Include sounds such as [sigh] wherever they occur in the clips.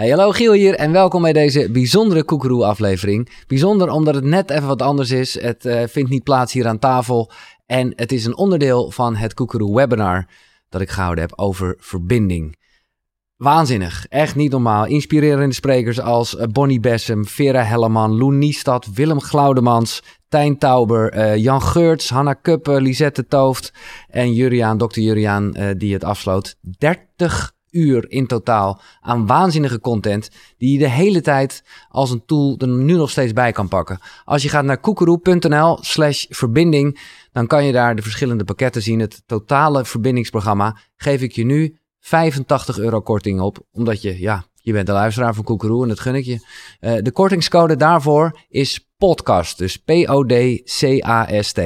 Hey, hallo Giel hier en welkom bij deze bijzondere Koekeroe aflevering. Bijzonder omdat het net even wat anders is. Het uh, vindt niet plaats hier aan tafel en het is een onderdeel van het Koekeroe webinar dat ik gehouden heb over verbinding. Waanzinnig, echt niet normaal. Inspirerende sprekers als eh, Bonnie Bessem, Vera Helleman, Loen Niestad, Willem Glaudemans, Tijn Tauber, uh, Jan Geurts, Hanna Kuppen, Lisette Tooft en Juriaan, dokter Juriaan, die het afsloot. 30 uur in totaal aan waanzinnige content die je de hele tijd als een tool er nu nog steeds bij kan pakken. Als je gaat naar koekeroe.nl slash verbinding, dan kan je daar de verschillende pakketten zien. Het totale verbindingsprogramma geef ik je nu 85 euro korting op, omdat je, ja, je bent de luisteraar van Koekeroe en dat gun ik je. Uh, de kortingscode daarvoor is podcast, dus P-O-D-C-A-S-T.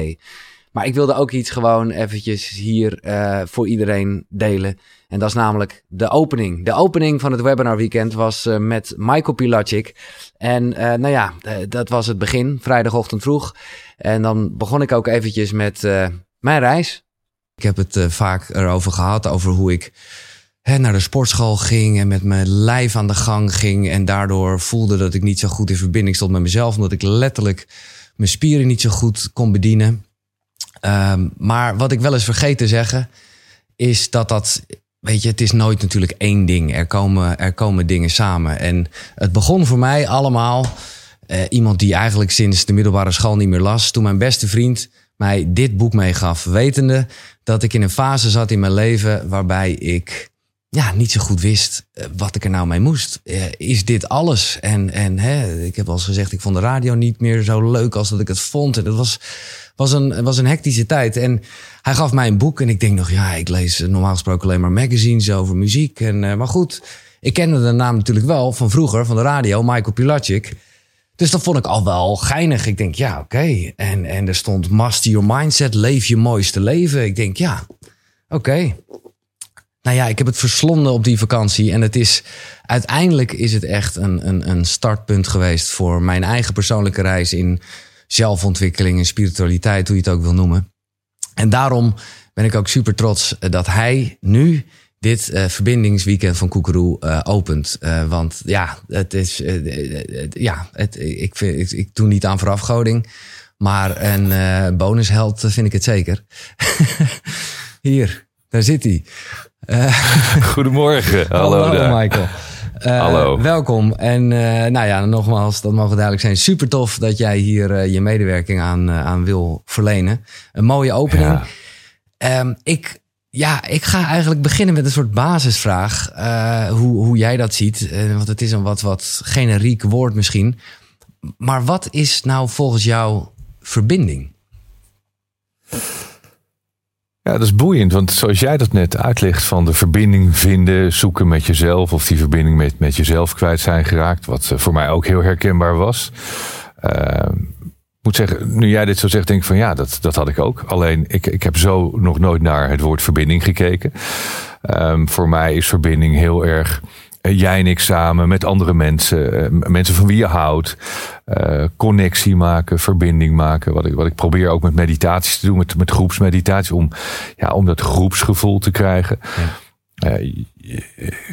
Maar ik wilde ook iets gewoon eventjes hier uh, voor iedereen delen. En dat is namelijk de opening. De opening van het webinar weekend was uh, met Michael Pilacic. En uh, nou ja, dat was het begin, vrijdagochtend vroeg. En dan begon ik ook eventjes met mijn reis. Ik heb het vaak erover gehad, over hoe ik hè, naar de sportschool ging en met mijn lijf aan de gang ging. En daardoor voelde dat ik niet zo goed in verbinding stond met mezelf, omdat ik letterlijk mijn spieren niet zo goed kon bedienen. Um, maar wat ik wel eens vergeet te zeggen, is dat dat. Weet je, het is nooit natuurlijk één ding. Er komen, er komen dingen samen. En het begon voor mij allemaal. Uh, iemand die eigenlijk sinds de middelbare school niet meer las. Toen mijn beste vriend mij dit boek meegaf. Wetende dat ik in een fase zat in mijn leven waarbij ik ja, niet zo goed wist uh, wat ik er nou mee moest. Uh, is dit alles? En, en hè, ik heb al gezegd, ik vond de radio niet meer zo leuk als dat ik het vond. En dat was was een, was een hectische tijd. En hij gaf mij een boek en ik denk nog, ja, ik lees normaal gesproken alleen maar magazines over muziek. En, uh, maar goed, ik kende de naam natuurlijk wel van vroeger, van de radio, Michael Pilacic. Dus dat vond ik al wel geinig. Ik denk, ja, oké. En, en er stond Master Your Mindset, leef je mooiste leven. Ik denk, ja, oké. Nou ja, ik heb het verslonden op die vakantie. En het is uiteindelijk is het echt een, een, een startpunt geweest voor mijn eigen persoonlijke reis in zelfontwikkeling en spiritualiteit, hoe je het ook wil noemen. En daarom ben ik ook super trots eh, dat hij nu dit uh, verbindingsweekend van Koekeroe uh, opent. Want ja, het is. ja, het, ik, vind, ik, ik, doe niet aan voorafgoding. Maar een bonusheld vind ik het zeker. [laughs] Hier, daar zit hij. [laughs] Goedemorgen. [laughs] Hallo, hallo Michael. Uh, Hallo. Welkom. En uh, nou ja, nogmaals, dat mogen duidelijk zijn. Super tof dat jij hier uh, je medewerking aan, aan wil verlenen. Een mooie opening. Ja. Um, ik, ja, ik ga eigenlijk beginnen met een soort basisvraag. hoe, hoe jij dat ziet. want het is een wat, wat generiek woord misschien. Maar wat is nou volgens jou verbinding? Ja, dat is boeiend, want zoals jij dat net uitlegt van de verbinding vinden, zoeken met jezelf of die verbinding met, met jezelf kwijt zijn geraakt, wat voor mij ook heel herkenbaar was. Uh, moet zeggen, nu jij dit zo zegt, denk ik van ja, dat, dat had ik ook. Alleen ik, ik heb zo nog nooit naar het woord verbinding gekeken. Um, voor mij is verbinding heel erg eh, jij en ik samen met andere mensen, eh, mensen van wie je houdt, uh, connectie maken, verbinding maken. Wat ik, wat ik probeer ook met meditaties te doen, met, met groepsmeditatie, om, ja, om dat groepsgevoel te krijgen. Ja. Uh,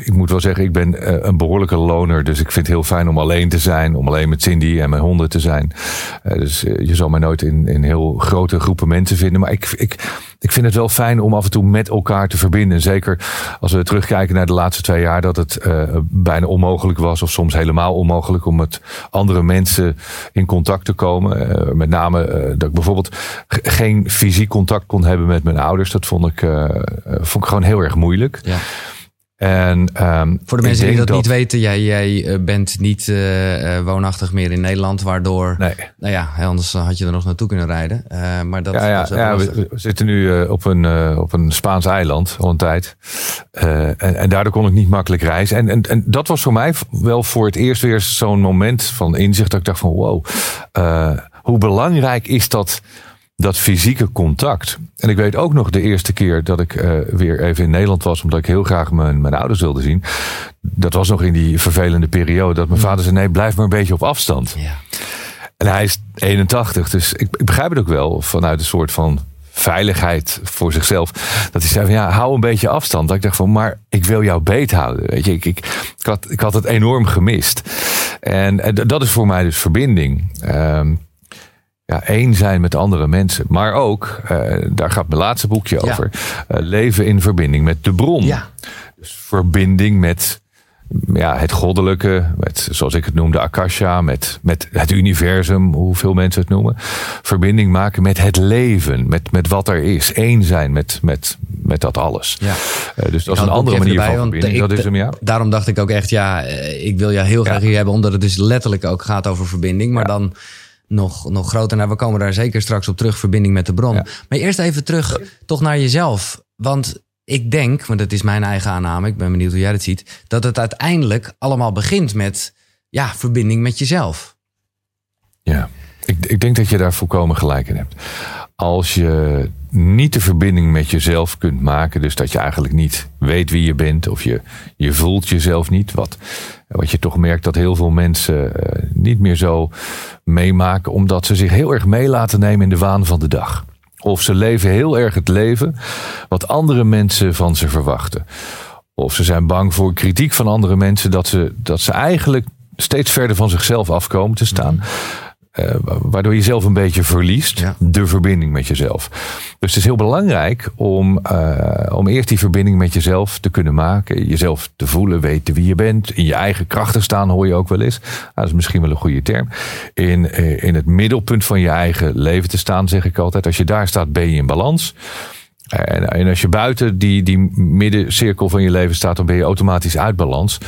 ik moet wel zeggen, ik ben een behoorlijke loner. Dus ik vind het heel fijn om alleen te zijn. Om alleen met Cindy en mijn honden te zijn. dus je zal mij nooit in, in heel grote groepen mensen vinden. Maar ik, ik, ik vind het wel fijn om af en toe met elkaar te verbinden. Zeker als we terugkijken naar de laatste twee jaar, dat het bijna onmogelijk was, of soms helemaal onmogelijk, om met andere mensen in contact te komen. Met name dat ik bijvoorbeeld geen fysiek contact kon hebben met mijn ouders. Dat vond ik, vond ik gewoon heel erg moeilijk. Ja. En, um, Voor de mensen die dat, niet weten, jij, jij eh, bent niet uh, woonachtig meer in Nederland, waardoor. Nee. Nou ja, anders had je er nog naartoe kunnen rijden. Uh, maar dat, ja, ja, ja we, we, zitten nu op, een, op een Spaans eiland al een tijd. En, en, daardoor kon ik niet makkelijk reizen. En, en, en dat was voor mij wel voor het eerst weer zo'n moment van inzicht dat ik dacht van wow, hoe belangrijk is dat dat fysieke contact. En ik weet ook nog de eerste keer dat ik uh, weer even in Nederland was, omdat ik heel graag mijn, mijn ouders wilde zien. Dat was nog in die vervelende periode dat mijn mm. vader zei: nee, blijf maar een beetje op afstand. Ja. En hij is 81, dus ik, ik begrijp het ook wel vanuit een soort van veiligheid voor zichzelf. Dat hij zei van ja, hou een beetje afstand. Dat ik dacht van, maar ik wil jou beet houden. Weet je, ik, ik, ik, had, ik had het enorm gemist. En, en dat is voor mij dus verbinding. Um, ja, één zijn met andere mensen. Maar ook, uh, daar gaat mijn laatste boekje over. Uh, leven in verbinding met de bron. Ja. Dus verbinding met ja, het goddelijke, met, zoals ik het noemde, Akasha, met, met het universum, hoeveel mensen het noemen. Verbinding maken met het leven, met, met wat er is. Eén zijn met, met, met dat alles. Ja. Uh, dus dat is een andere manier erbij, van verbinding. ik, dat is hem, ja. Daarom dacht ik ook echt, ja, ik wil jou heel graag hier hebben, omdat het dus letterlijk ook gaat over verbinding. Maar dan nog, nog groter. Nou, we komen daar zeker straks op terug, verbinding met de bron. Ja. Maar eerst even terug toch naar jezelf. Want ik denk, want dat is mijn eigen aanname, ik ben benieuwd hoe jij dat ziet, dat het uiteindelijk allemaal begint met ja, verbinding met jezelf. Ja, ik, ik denk dat je daar volkomen gelijk in hebt. Als je niet de verbinding met jezelf kunt maken, dus dat je eigenlijk niet weet wie je bent of je, je voelt jezelf niet, wat, wat je toch merkt dat heel veel mensen uh, niet meer zo meemaken, omdat ze zich heel erg mee laten nemen in de waan van de dag. Of ze leven heel erg het leven wat andere mensen van ze verwachten. Of ze zijn bang voor kritiek van andere mensen dat ze, dat ze eigenlijk steeds verder van zichzelf afkomen te staan. Uh, waardoor je zelf een beetje verliest. Ja. De verbinding met jezelf. Dus het is heel belangrijk om, uh, om eerst die verbinding met jezelf te kunnen maken. Jezelf te voelen, weten wie je bent. In je eigen krachten staan hoor je ook wel eens. Nou, dat is misschien wel een goede term. In, uh, in het middelpunt van je eigen leven te staan, zeg ik altijd. Als je daar staat, ben je in balans. En, en als je buiten die, die middencirkel van je leven staat, dan ben je automatisch uit balans.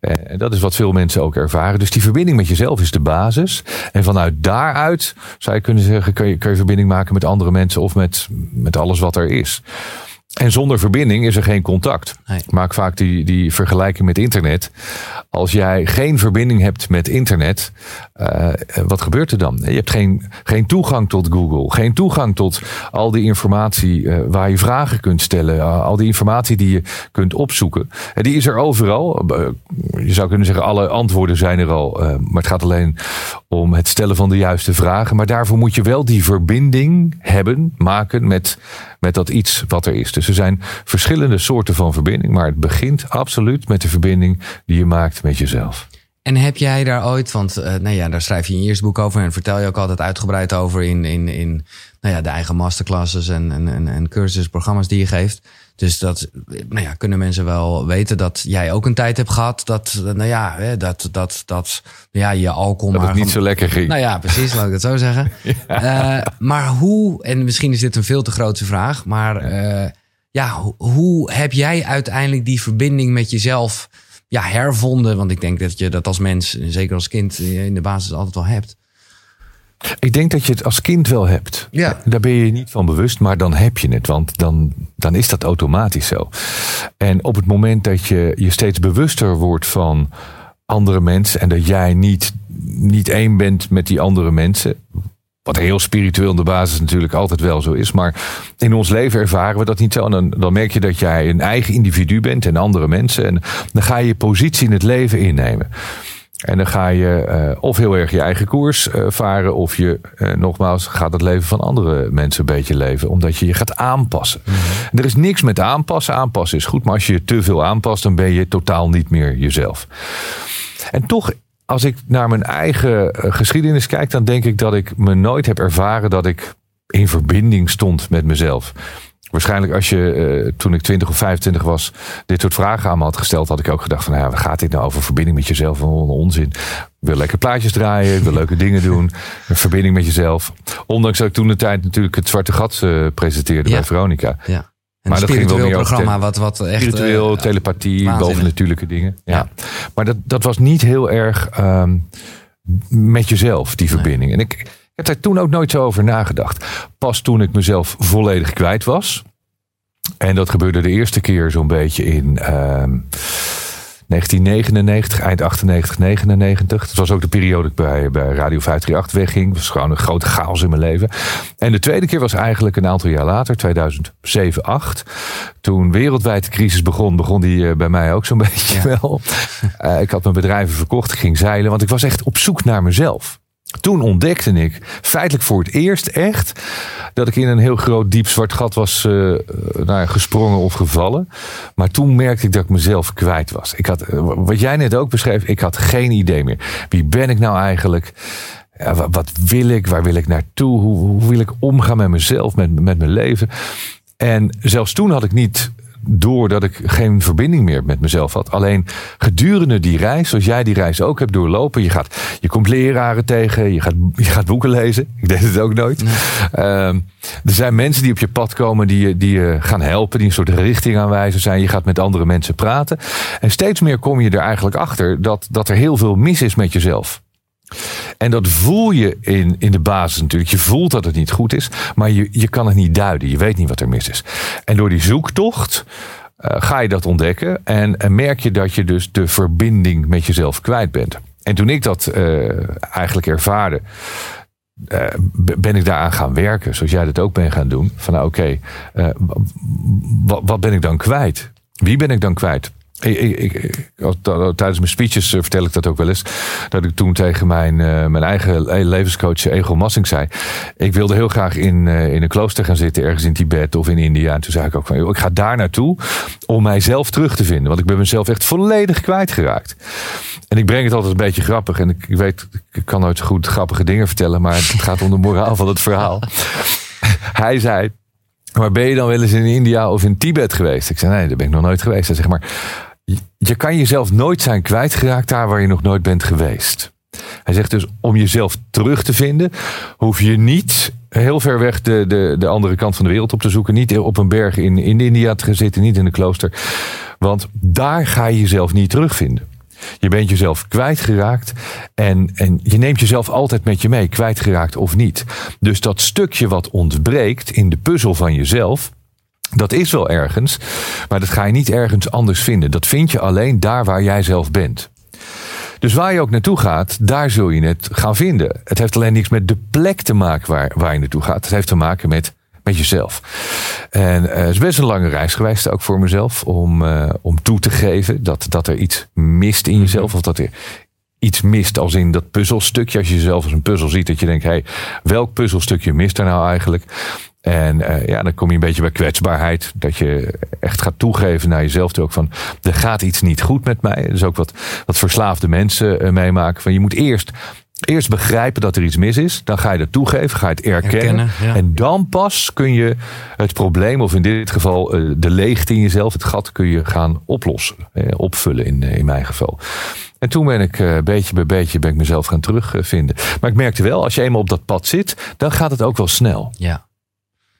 En dat is wat veel mensen ook ervaren. Dus die verbinding met jezelf is de basis. En vanuit daaruit zou je kunnen zeggen, kun je, kun je verbinding maken met andere mensen of met, met alles wat er is. En zonder verbinding is er geen contact. Nee. Ik maak vaak die, die vergelijking met internet. Als jij geen verbinding hebt met internet, uh, wat gebeurt er dan? Je hebt geen, geen toegang tot Google, geen toegang tot al die informatie uh, waar je vragen kunt stellen, uh, al die informatie die je kunt opzoeken. En die is er overal. je zou kunnen zeggen, alle antwoorden zijn er al, maar het gaat alleen om het stellen van de juiste vragen. Maar daarvoor moet je wel die verbinding hebben, maken met, met dat iets wat er is. Dus er zijn verschillende soorten van verbinding, maar het begint absoluut met de verbinding die je maakt met jezelf. En heb jij daar ooit, want uh, nou ja, daar schrijf je in je eerste boek over en vertel je ook altijd uitgebreid over in, in, in nou ja, de eigen masterclasses en, en, en, en cursus, programma's die je geeft. Dus dat nou ja, kunnen mensen wel weten dat jij ook een tijd hebt gehad dat, nou ja, dat, dat, dat ja, je alcohol dat maar. het niet zo lekker ging. Nou ja, precies, laat ik het zo zeggen. [laughs] ja. uh, maar hoe, en misschien is dit een veel te grote vraag, maar uh, ja, hoe, heb jij uiteindelijk die verbinding met jezelf ja, hervonden? Want ik denk dat je dat als mens, zeker als kind, in de basis altijd wel hebt. Ik denk dat je het als kind wel hebt. Ja. Daar ben je je niet van bewust, maar dan heb je het. Want dan, dan is dat automatisch zo. En op het moment dat je je steeds bewuster wordt van andere mensen en dat jij niet, niet één bent met die andere mensen. Wat heel spiritueel in de basis natuurlijk altijd wel zo is. Maar in ons leven ervaren we dat niet zo. En dan, dan merk je dat jij een eigen individu bent en andere mensen. En dan ga je je positie in het leven innemen. En dan ga je uh, of heel erg je eigen koers uh, varen, of je uh, nogmaals gaat het leven van andere mensen een beetje leven, omdat je je gaat aanpassen. Mm -hmm. Er is niks met aanpassen. Aanpassen is goed, maar als je te veel aanpast, dan ben je totaal niet meer jezelf. En toch, als ik naar mijn eigen geschiedenis kijk, dan denk ik dat ik me nooit heb ervaren dat ik in verbinding stond met mezelf. Waarschijnlijk als je uh, toen ik 20 of 25 was dit soort vragen aan me had gesteld, had ik ook gedacht van nou ja, waar gaat dit nou over verbinding met jezelf? Van onzin. Ik wil lekker plaatjes draaien, ik wil leuke dingen doen. Een [laughs] verbinding met jezelf. Ondanks dat ik toen de tijd natuurlijk het Zwarte Gat uh, presenteerde Ja. bij Veronica. Ja. En Maar een dat ging wel spiritueel programma, wat, wat echt... Spiritueel, eh, telepathie, waanzinnig. bovennatuurlijke dingen. Ja. Ja. Maar dat, dat was niet heel erg ehm, met jezelf, die verbinding. En ik, ik heb daar toen ook nooit zo over nagedacht. Pas toen ik mezelf volledig kwijt was. En dat gebeurde de eerste keer zo'n beetje in ehm 1999, eind 98, 99. Dat was ook de periode dat ik bij, bij Radio 538 wegging. Dat was gewoon een grote chaos in mijn leven. En de tweede keer was eigenlijk een aantal jaar later, 2007, 8. Toen wereldwijd de crisis begon, begon die eh, bij mij ook zo'n [laughs] beetje Ja. wel. Eh, ik had mijn bedrijven verkocht, ik ging zeilen, want ik was echt op zoek naar mezelf. Toen ontdekte ik feitelijk voor het eerst echt dat ik in een heel groot diep zwart gat was uh, nou ja, gesprongen of gevallen. Maar toen merkte ik dat ik mezelf kwijt was. Ik had, wat jij net ook beschreef, ik had geen idee meer. Wie ben ik nou eigenlijk? Ja, wat wil ik? Waar wil ik naartoe? Hoe, hoe wil ik omgaan met mezelf, met, met mijn leven? En zelfs toen had ik niet doordat ik geen verbinding meer met mezelf had. Alleen gedurende die reis, zoals jij die reis ook hebt doorlopen, je, gaat, je komt leraren tegen, je gaat, je gaat boeken lezen. [laughs] Ik deed het ook nooit. Ehm, er zijn mensen die op je pad komen die je, die je gaan helpen, die een soort richting aanwijzen zijn. Je gaat met andere mensen praten. En steeds meer kom je er eigenlijk achter dat, dat er heel veel mis is met jezelf. En dat voel je in, in de basis natuurlijk. Je voelt dat het niet goed is, maar je, je kan het niet duiden. Je weet niet wat er mis is. En door die zoektocht uh, ga je dat ontdekken en, merk je dat je dus de verbinding met jezelf kwijt bent. En toen ik dat uh, eigenlijk ervaarde, uh, ben ik daaraan gaan werken, zoals jij dat ook bent gaan doen. Van nou, oké, wat ben ik dan kwijt? Wie ben ik dan kwijt? Ik, ik, tijdens mijn speeches eh, vertel ik dat ook wel eens. Dat ik toen tegen mijn, uh, mijn eigen levenscoach Egel Massing zei. Ik wilde heel graag in, in een klooster gaan zitten, ergens in Tibet of in India. En toen zei ik ook van, ik ga daar naartoe om mijzelf terug te vinden. Want ik ben mezelf echt volledig kwijtgeraakt. En ik breng het altijd een beetje grappig. En ik, weet, ik kan nooit goed grappige dingen vertellen. Maar het gaat om de moraal van het verhaal. [laughs] Hij zei, maar ben je dan wel eens in India of in Tibet geweest? Ik zei, nee, daar ben ik nog nooit geweest. Hij zegt, maar je kan jezelf nooit zijn kwijtgeraakt daar waar je nog nooit bent geweest. Hij zegt dus, om jezelf terug te vinden, hoef je niet heel ver weg de, de, de andere kant van de wereld op te zoeken. Niet op een berg in, in India te zitten, niet in een klooster. Want daar ga je jezelf niet terugvinden. Je bent jezelf kwijtgeraakt en, en je neemt jezelf altijd met je mee, kwijtgeraakt of niet. Dus dat stukje wat ontbreekt in de puzzel van jezelf, dat is wel ergens, maar dat ga je niet ergens anders vinden. Dat vind je alleen daar waar jij zelf bent. Dus waar je ook naartoe gaat, daar zul je het gaan vinden. Het heeft alleen niks met de plek te maken waar, waar je naartoe gaat. Het heeft te maken met, met jezelf. En uh, het is best een lange reis geweest, ook voor mezelf, om, uh, om toe te geven dat, dat er iets mist in jezelf. Of dat er iets mist als in dat puzzelstukje. Als je jezelf als een puzzel ziet, dat je denkt, hé, hey, welk puzzelstukje mist er nou eigenlijk? En uh, ja, dan kom je een beetje bij kwetsbaarheid. Dat je echt gaat toegeven naar jezelf. Toe ook van, er gaat iets niet goed met mij. Dat is ook wat, wat verslaafde mensen uh, meemaken. Van, je moet eerst, eerst begrijpen dat er iets mis is. Dan ga je dat toegeven, ga je het erkennen. En dan pas kun je het probleem, of in dit geval uh, de leegte in jezelf, het gat, kun je gaan oplossen. opvullen in, in mijn geval. En toen ben ik beetje bij beetje ben ik mezelf gaan terugvinden. Maar ik merkte wel, als je eenmaal op dat pad zit, dan gaat het ook wel snel. Ja.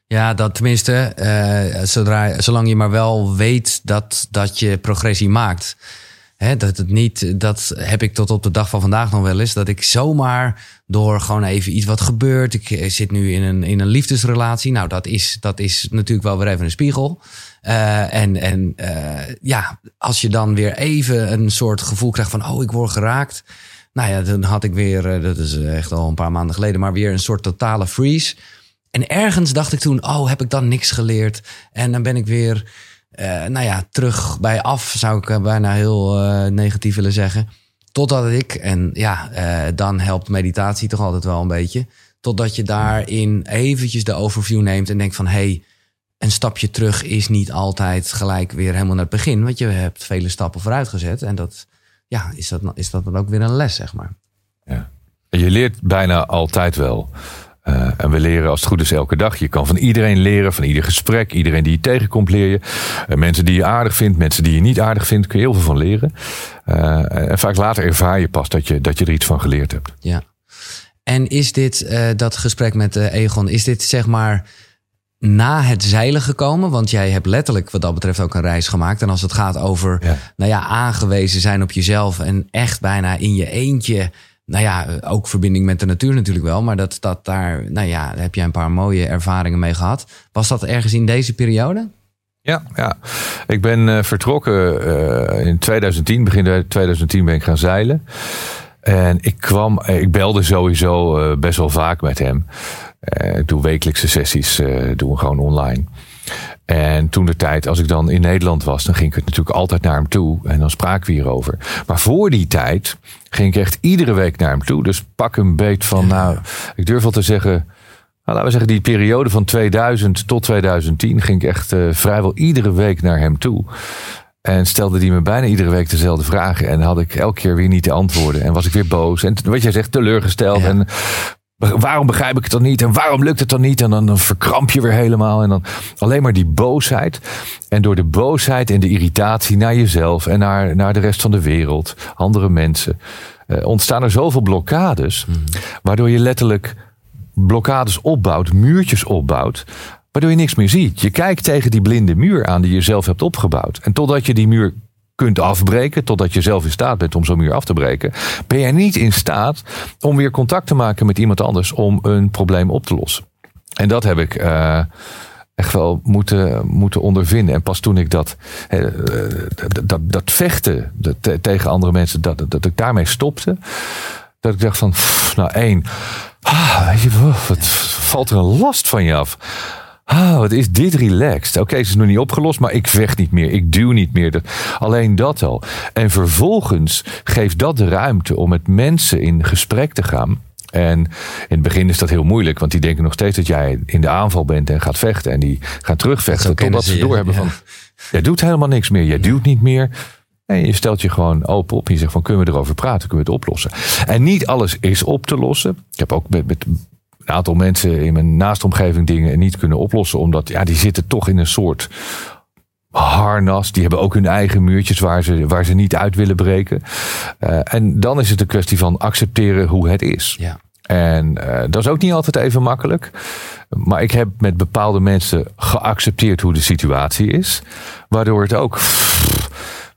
Ja, dat tenminste, uh, zodra, zolang je maar wel weet dat, dat je progressie maakt. Hè, dat het niet, dat heb ik tot op de dag van vandaag nog wel eens. Dat ik zomaar door gewoon even iets wat gebeurt. Ik eh, zit nu in een, in een liefdesrelatie. Nou, dat is, dat is natuurlijk wel weer even een spiegel. Uh, en en uh, ja, als je dan weer even een soort gevoel krijgt van, oh, ik word geraakt. Nou ja, dan had ik weer, dat is echt al een paar maanden geleden, maar weer een soort totale freeze. En ergens dacht ik toen, oh, heb ik dan niks geleerd? En dan ben ik weer, uh, nou ja, terug bij af, zou ik bijna heel uh, negatief willen zeggen. Totdat ik, en ja, dan helpt meditatie toch altijd wel een beetje. Totdat je daarin eventjes de overview neemt en denkt van, hey, een stapje terug is niet altijd gelijk weer helemaal naar het begin. Want je hebt vele stappen vooruit gezet. En dat, ja, is dat, is dat dan ook weer een les, zeg maar. Ja. Je leert bijna altijd wel. Uh, en we leren als het goed is elke dag. Je kan van iedereen leren, van ieder gesprek. Iedereen die je tegenkomt leer je. Uh, mensen die je aardig vindt, mensen die je niet aardig vindt. Kun je heel veel van leren. Uh, en vaak later ervaar je pas dat je, dat je er iets van geleerd hebt. Ja. En is dit, dat gesprek met Egon, is dit zeg maar na het zeilen gekomen? Want jij hebt letterlijk wat dat betreft ook een reis gemaakt. En als het gaat over, ja. nou ja, aangewezen zijn op jezelf en echt bijna in je eentje nou ja, ook verbinding met de natuur natuurlijk wel. Maar dat, dat daar, nou ja, heb je een paar mooie ervaringen mee gehad. Was dat ergens in deze periode? Ja, ja. ik ben uh, vertrokken uh, in 2010, begin 2010 ben ik gaan zeilen. En ik kwam, eh, ik belde sowieso best wel vaak met hem. Ik doe wekelijkse sessies, doen we gewoon online. En toen de tijd, als ik dan in Nederland was, dan ging ik het natuurlijk altijd naar hem toe. En dan spraken we hierover. Maar voor die tijd ging ik echt iedere week naar hem toe. Dus pak een beet van, nou, ik durf wel te zeggen. Nou, laten we zeggen, die periode van 2000 tot 2010 ging ik echt uh, vrijwel iedere week naar hem toe. En stelde die me bijna iedere week dezelfde vragen. En had ik elke keer weer niet de antwoorden. En was ik weer boos. En wat jij zegt, teleurgesteld. Ja. En waarom begrijp ik het dan niet? En waarom lukt het dan niet? En dan, dan verkramp je weer helemaal. En dan alleen maar die boosheid. En door de boosheid en de irritatie naar jezelf en naar, naar de rest van de wereld, andere mensen, eh, ontstaan er zoveel blokkades. Hmm. Waardoor je letterlijk blokkades opbouwt, muurtjes opbouwt. Waardoor je niks meer ziet. Je kijkt tegen die blinde muur aan die je zelf hebt opgebouwd. En totdat je die muur kunt afbreken, totdat je zelf in staat bent om zo'n muur af te breken, ben je niet in staat om weer contact te maken met iemand anders om een probleem op te lossen. En dat heb ik uh, echt wel moeten, moeten ondervinden. En pas toen ik dat, uh, dat, dat vechten tegen andere mensen, dat, dat ik daarmee stopte, dat ik dacht van, nou één, ah, wat valt er een last van je af? Ah, wat is dit relaxed? Oké, het is nog niet opgelost, maar ik vecht niet meer. Ik duw niet meer. Alleen dat al. En vervolgens geeft dat de ruimte om met mensen in gesprek te gaan. En in het begin is dat heel moeilijk, want die denken nog steeds dat jij in de aanval bent en gaat vechten. En die gaan terugvechten totdat ze doorhebben ja. van, jij doet helemaal niks meer, jij duwt niet meer. En je stelt je gewoon open op en je zegt van, kunnen we erover praten, kunnen we het oplossen? En niet alles is op te lossen. Ik heb ook met, met een aantal mensen in mijn naastomgeving dingen niet kunnen oplossen. Omdat ja, die zitten toch in een soort harnas. Die hebben ook hun eigen muurtjes waar ze, waar ze niet uit willen breken. Uh, en dan is het een kwestie van accepteren hoe het is. Ja. En uh, dat is ook niet altijd even makkelijk. Maar ik heb met bepaalde mensen geaccepteerd hoe de situatie is. Waardoor het ook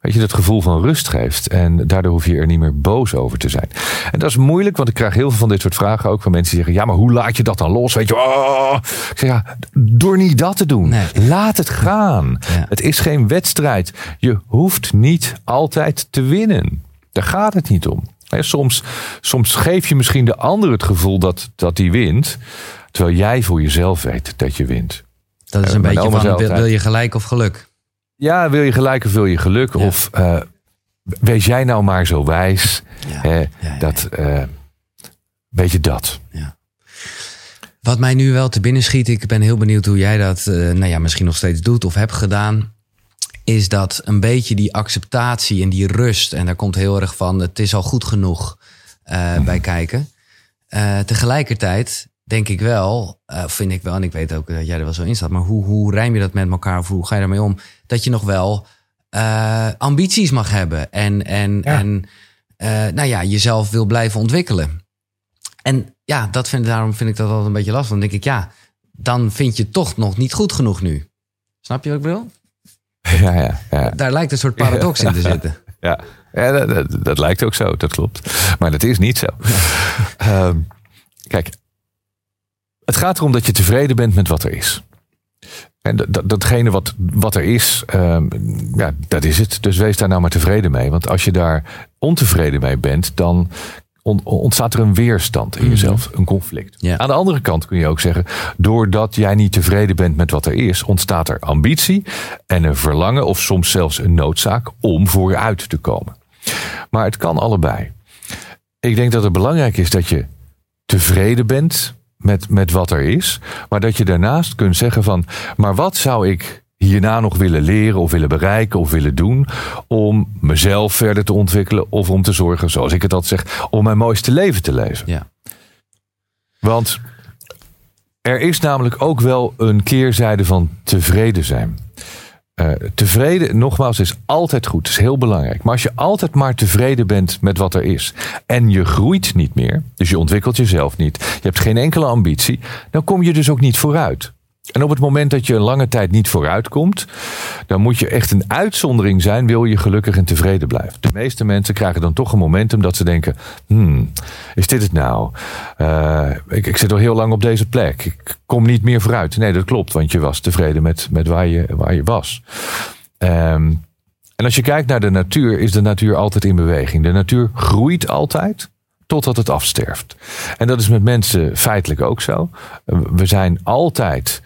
weet je, dat gevoel van rust geeft. En daardoor hoef je er niet meer boos over te zijn. En dat is moeilijk, want ik krijg heel veel van dit soort vragen ook van mensen die zeggen: Ja, maar hoe laat je dat dan los? Weet je, oh. ik zeg ja, door niet dat te doen. Laat het gaan. Het is geen wedstrijd. Je hoeft niet altijd te winnen. Daar gaat het niet om. Soms, soms geef je misschien de ander het gevoel dat, dat die wint, terwijl jij voor jezelf weet dat je wint. Dat is een uh, beetje van, wil je gelijk of geluk? Ja, wil je gelijk of wil je geluk? Of uh, wees jij nou maar zo wijs. Ja. dat, uh, weet je dat. Wat mij nu wel te binnen schiet, ik ben heel benieuwd hoe jij dat uh, nou ja, misschien nog steeds doet of hebt gedaan. Is dat een beetje die acceptatie en die rust. En daar komt heel erg van, het is al goed genoeg mm. bij kijken. tegelijkertijd denk ik wel, uh, vind ik wel, en ik weet ook dat jij er wel zo in staat, maar hoe, hoe rijm je dat met elkaar of hoe ga je daarmee om? Dat je nog wel uh, ambities mag hebben en, en, en uh, nou ja, jezelf wil blijven ontwikkelen. En ja, dat vind, daarom vind ik dat altijd een beetje lastig. Dan denk ik, ja, dan vind je toch nog niet goed genoeg nu. Snap je wat ik bedoel? [laughs] Ja, ja, ja. Daar lijkt een soort paradox in te [laughs] zitten. Ja, ja dat, dat, dat, lijkt ook zo, dat klopt. Maar dat is niet zo. um, [laughs] kijk, het gaat erom dat je tevreden bent met wat er is. En dat, datgene wat, wat er is, um, ja, dat is het. Dus wees daar nou maar tevreden mee. Want als je daar ontevreden mee bent, dan ontstaat er een weerstand in mhm. jezelf, een conflict. Aan de andere kant kun je ook zeggen, doordat jij niet tevreden bent met wat er is, ontstaat er ambitie en een verlangen of soms zelfs een noodzaak om vooruit te komen. Maar het kan allebei. Ik denk dat het belangrijk is dat je tevreden bent met, met wat er is. Maar dat je daarnaast kunt zeggen van, maar wat zou ik hierna nog willen leren of willen bereiken of willen doen om mezelf verder te ontwikkelen of om te zorgen, zoals ik het altijd zeg, om mijn mooiste leven te leven. Ja. Want er is namelijk ook wel een keerzijde van tevreden zijn. Uh, tevreden, nogmaals, is altijd goed. Is heel belangrijk. Maar als je altijd maar tevreden bent met wat er is. en je groeit niet meer. dus je ontwikkelt jezelf niet. je hebt geen enkele ambitie. dan kom je dus ook niet vooruit. En op het moment dat je een lange tijd niet vooruitkomt, dan moet je echt een uitzondering zijn, wil je gelukkig en tevreden blijven. De meeste mensen krijgen dan toch een momentum dat ze denken: hmm, is dit het nou? Uh, ik, zit al heel lang op deze plek. Ik kom niet meer vooruit. Nee, dat klopt, want je was tevreden met, met waar, je, waar je was. Um, en als je kijkt naar de natuur, is de natuur altijd in beweging. De natuur groeit altijd totdat het afsterft. En dat is met mensen feitelijk ook zo. We zijn altijd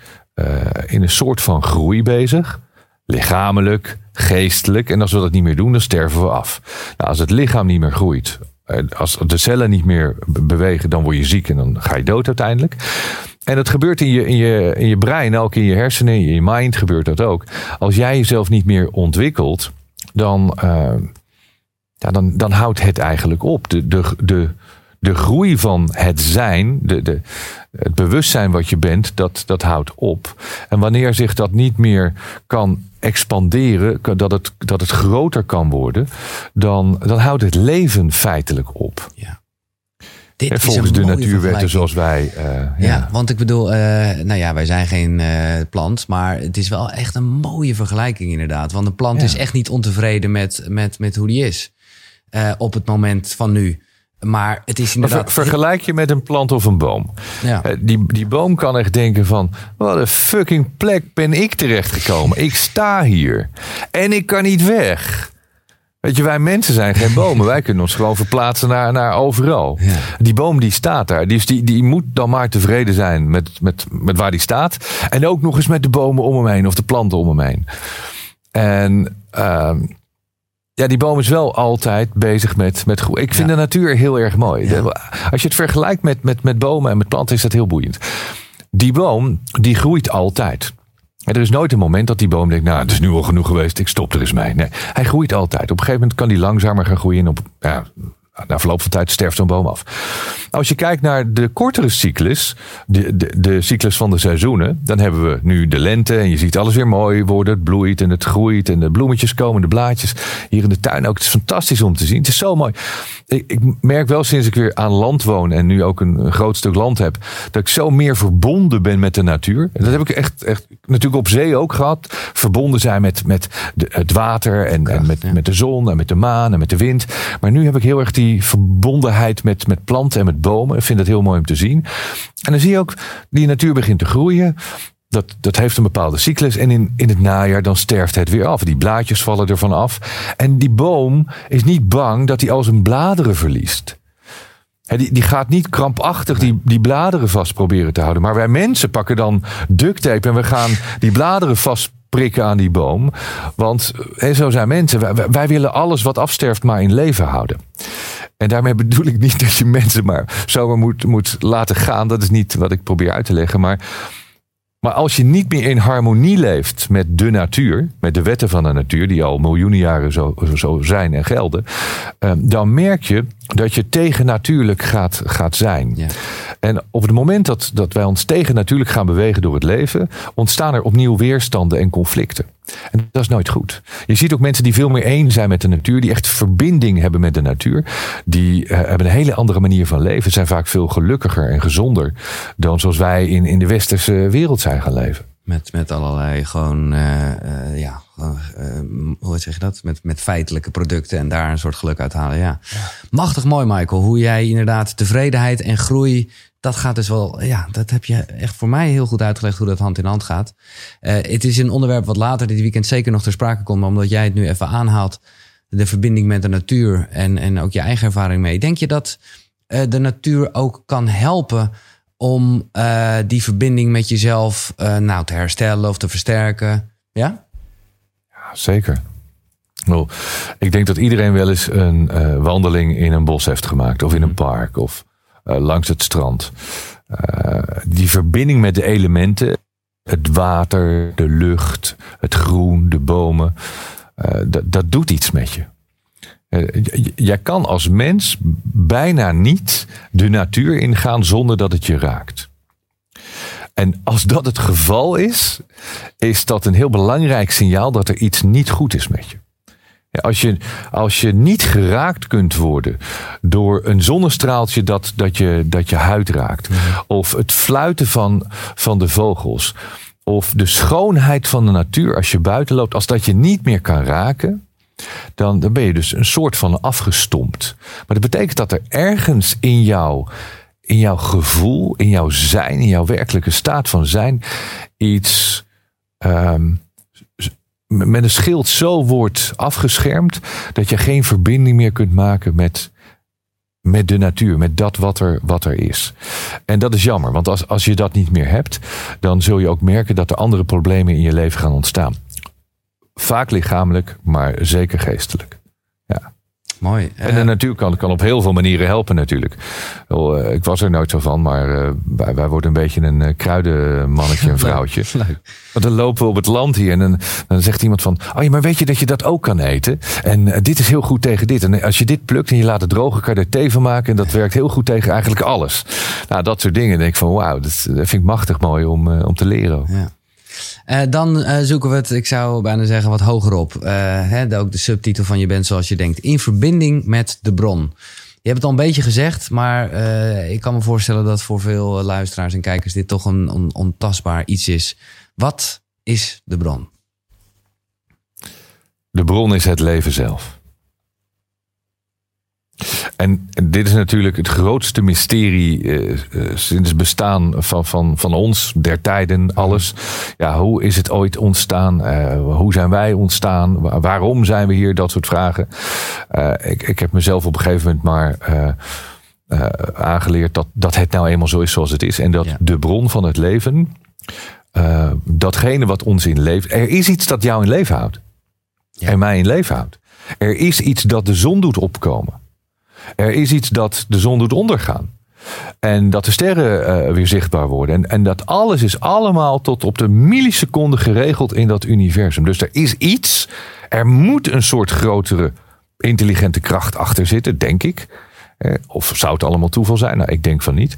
in een soort van groei bezig. Lichamelijk, geestelijk. En als we dat niet meer doen, dan sterven we af. Nou, als het lichaam niet meer groeit, als de cellen niet meer bewegen, dan word je ziek en dan ga je dood uiteindelijk. En dat gebeurt in je, in, je, in je brein, ook in je hersenen, in je mind gebeurt dat ook. Als jij jezelf niet meer ontwikkelt, dan, uh, ja, dan, dan houdt het eigenlijk op. De, de, de, de groei van het zijn, de, de, het bewustzijn wat je bent, dat, dat houdt op. En wanneer zich dat niet meer kan expanderen, dat het, dat het groter kan worden, dan, dan houdt het leven feitelijk op. Ja. Dit en volgens de natuurwetten zoals wij. Uh, ja. ja. want ik bedoel, uh, nou ja, wij zijn geen uh, plant, maar het is wel echt een mooie vergelijking inderdaad. Want een plant is echt niet ontevreden met, met, met hoe die is op het moment van nu. Maar het is inderdaad... vergelijk je met een plant of een boom. Ja. Die, die boom kan echt denken van... wat een fucking plek ben ik terechtgekomen. ik sta hier. En ik kan niet weg. Weet je, wij mensen zijn geen bomen. wij kunnen ons gewoon verplaatsen naar, naar overal. Ja. Die boom die staat daar. Die, die, die moet dan maar tevreden zijn met, met, met waar die staat. En ook nog eens met de bomen om hem heen. Of de planten om hem heen. En... Uh, ja, die boom is wel altijd bezig met, met groei. Ik vind de natuur heel erg mooi. Als je het vergelijkt met, met, met bomen en met planten, is dat heel boeiend. Die boom, die groeit altijd. er is nooit een moment dat die boom denkt, nou, het is nu al genoeg geweest, ik stop er eens mee. Nee, hij groeit altijd. Op een gegeven moment kan die langzamer gaan groeien. Op, ja, na verloop van tijd sterft zo'n boom af. Als je kijkt naar de kortere cyclus, de, de, de cyclus van de seizoenen, dan hebben we nu de lente en je ziet alles weer mooi worden. Het bloeit en het groeit en de bloemetjes komen, de blaadjes. Hier in de tuin ook. Het is fantastisch om te zien. Het is zo mooi. Ik, ik merk wel sinds ik weer aan land woon en nu ook een, groot stuk land heb, dat ik zo meer verbonden ben met de natuur. En dat heb ik echt, echt natuurlijk op zee ook gehad. Verbonden zijn met, met de, het water en, en met, met de zon en met de maan en met de wind. Maar nu heb ik heel erg die die verbondenheid met, met planten en met bomen. Ik vind dat heel mooi om te zien. En dan zie je ook, die natuur begint te groeien. Dat, dat heeft een bepaalde cyclus. En in, in het najaar dan sterft het weer af. Die blaadjes vallen ervan af. En die boom is niet bang dat hij al zijn bladeren verliest. die, die gaat niet krampachtig die, die bladeren vast proberen te houden. Maar wij mensen pakken dan duct tape en we gaan die bladeren vast prikken aan die boom. Want zo zijn mensen. Wij, willen alles wat afsterft maar in leven houden. En daarmee bedoel ik niet dat je mensen maar zomaar moet, moet laten gaan. Dat is niet wat ik probeer uit te leggen. Maar maar als je niet meer in harmonie leeft met de natuur, met de wetten van de natuur, die al miljoenen jaren zo, zo zijn en gelden, ehm, dan merk je dat je tegennatuurlijk gaat, gaat zijn. Ja. En op het moment dat, dat wij ons tegennatuurlijk gaan bewegen door het leven, ontstaan er opnieuw weerstanden en conflicten. En dat is nooit goed. Je ziet ook mensen die veel meer één zijn met de natuur, die echt verbinding hebben met de natuur. Die uh, hebben een hele andere manier van leven, zijn vaak veel gelukkiger en gezonder dan zoals wij in, in de westerse wereld zijn gaan leven. Met, met allerlei gewoon, uh, uh, ja, hoe zeg je dat? Met, met feitelijke producten en daar een soort geluk uit halen. Ja. ja. Machtig mooi, Michael. Hoe jij inderdaad tevredenheid en groei dat gaat dus wel, ja, dat heb je echt voor mij heel goed uitgelegd hoe dat hand in hand gaat. Uh, het is een onderwerp wat later dit weekend zeker nog ter sprake komt, maar omdat jij het nu even aanhaalt, de verbinding met de natuur en, en ook je eigen ervaring mee. Denk je dat uh, de natuur ook kan helpen om uh, die verbinding met jezelf nou, te herstellen of te versterken? Ja? Zeker. Well, ik denk dat iedereen wel eens een wandeling in een bos heeft gemaakt of in een mhm. park of uh, langs het strand. Uh, die verbinding met de elementen, het water, de lucht, het groen, de bomen, dat, dat doet iets met je. Jij kan als mens bijna niet de natuur ingaan zonder dat het je raakt. En als dat het geval is, is dat een heel belangrijk signaal dat er iets niet goed is met je. Als je, als je niet geraakt kunt worden door een zonnestraaltje dat, dat, je, dat je huid raakt, of het fluiten van, van de vogels, of de schoonheid van de natuur als je buiten loopt, als dat je niet meer kan raken, dan, dan ben je dus een soort van afgestompt. Maar dat betekent dat er ergens in jou, in jouw gevoel, in jouw zijn, in jouw werkelijke staat van zijn, iets. Um, met een schild zo wordt afgeschermd dat je geen verbinding meer kunt maken met, met de natuur, met dat wat er, wat er is. En dat is jammer, want als, als je dat niet meer hebt, dan zul je ook merken dat er andere problemen in je leven gaan ontstaan. Vaak lichamelijk, maar zeker geestelijk. Mooi. En de natuur kan, kan op heel veel manieren helpen natuurlijk. Eh, ik was er nooit zo van, maar uh, wij, wij, worden een beetje een kruidenmannetje, een [laughs] vrouwtje. Want dan lopen we op het land hier en dan, dan zegt iemand van... Oh ja, maar weet je dat je dat ook kan eten? En dit is heel goed tegen dit. En als je dit plukt en je laat het drogen, kan je er thee van maken. En dat werkt heel goed tegen eigenlijk alles. Nou, dat soort dingen. Denk ik van wauw, dat, dat vind ik machtig mooi om, om te leren. Ja. Uh, dan uh, zoeken we het, ik zou bijna zeggen, wat hoger op. Uh, hè, ook de subtitel van Je bent zoals je denkt. In verbinding met de bron. Je hebt het al een beetje gezegd, maar ik kan me voorstellen dat voor veel luisteraars en kijkers dit toch een on ontastbaar iets is. Wat is de bron? De bron is het leven zelf. En dit is natuurlijk het grootste mysterie uh, sinds het bestaan van, van, van ons, der tijden, alles. Ja, hoe is het ooit ontstaan? Uh, hoe zijn wij ontstaan? Waarom zijn we hier? Dat soort vragen. ik, ik heb mezelf op een gegeven moment maar aangeleerd dat, dat het nou eenmaal zo is zoals het is. En dat de bron van het leven, datgene wat ons in leven. Er is iets dat jou in leven houdt. Ja. En mij in leven houdt. Er is iets dat de zon doet opkomen. Er is iets dat de zon doet ondergaan. En dat de sterren uh, weer zichtbaar worden. En, en dat alles is allemaal tot op de milliseconde geregeld in dat universum. Dus er is iets. Er moet een soort grotere intelligente kracht achter zitten, denk ik. Eh, of zou het allemaal toeval zijn? Nou, ik denk van niet.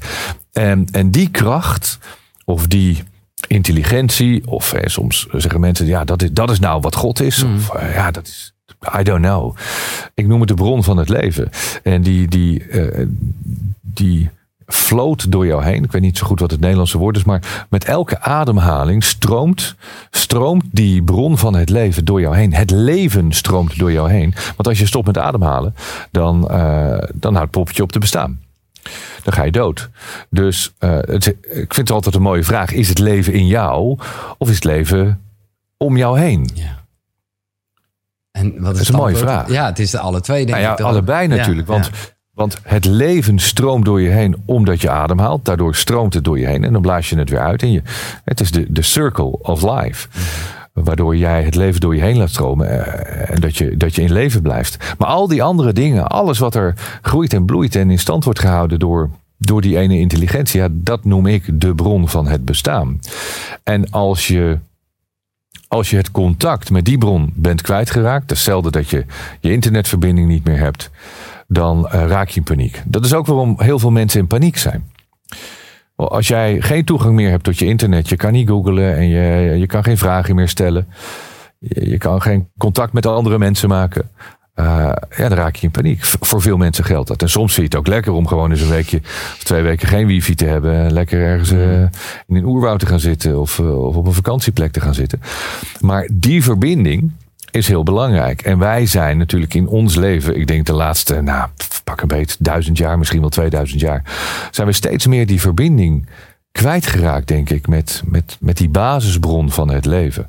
En, en die kracht, of die intelligentie, of eh, soms zeggen mensen, ja, dat is, dat is nou wat God is. Mm. Of eh, ja, dat is I don't know. Ik noem het de bron van het leven. En die, die, uh, die floot door jou heen. Ik weet niet zo goed wat het Nederlandse woord is, maar met elke ademhaling stroomt, stroomt die bron van het leven door jou heen. Het leven stroomt door jou heen. Want als je stopt met ademhalen, dan, uh, dan houdt poppetje op te bestaan. Dan ga je dood. Dus uh, het, ik vind het altijd een mooie vraag. Is het leven in jou of is het leven om jou heen? Ja. En wat is dat is een mooie vraag. Ja, het is de alle twee, denk nou ja, ik. Allebei natuurlijk. want, want het leven stroomt door je heen omdat je ademhaalt. Daardoor stroomt het door je heen en dan blaas je het weer uit. En je, het is de, de circle of life. Waardoor jij het leven door je heen laat stromen eh, en dat je, dat je in leven blijft. Maar al die andere dingen, alles wat er groeit en bloeit en in stand wordt gehouden door, door die ene intelligentie, ja, dat noem ik de bron van het bestaan. En als je als je het contact met die bron bent kwijtgeraakt, hetzelfde dat je je internetverbinding niet meer hebt, dan uh, raak je in paniek. Dat is ook waarom heel veel mensen in paniek zijn. Als jij geen toegang meer hebt tot je internet, je kan niet googlen en je, je kan geen vragen meer stellen. Je kan geen contact met andere mensen maken. Uh, ja, dan raak je in paniek. voor veel mensen geldt dat. En soms vind je het ook lekker om gewoon eens een weekje of twee weken geen wifi te hebben. Lekker ergens uh, in een oerwoud te gaan zitten of, uh, of op een vakantieplek te gaan zitten. Maar die verbinding is heel belangrijk. En wij zijn natuurlijk in ons leven, ik denk de laatste, nou, pak een beet, duizend jaar, misschien wel 2000 jaar, zijn we steeds meer die verbinding kwijtgeraakt, denk ik, met, met, met die basisbron van het leven.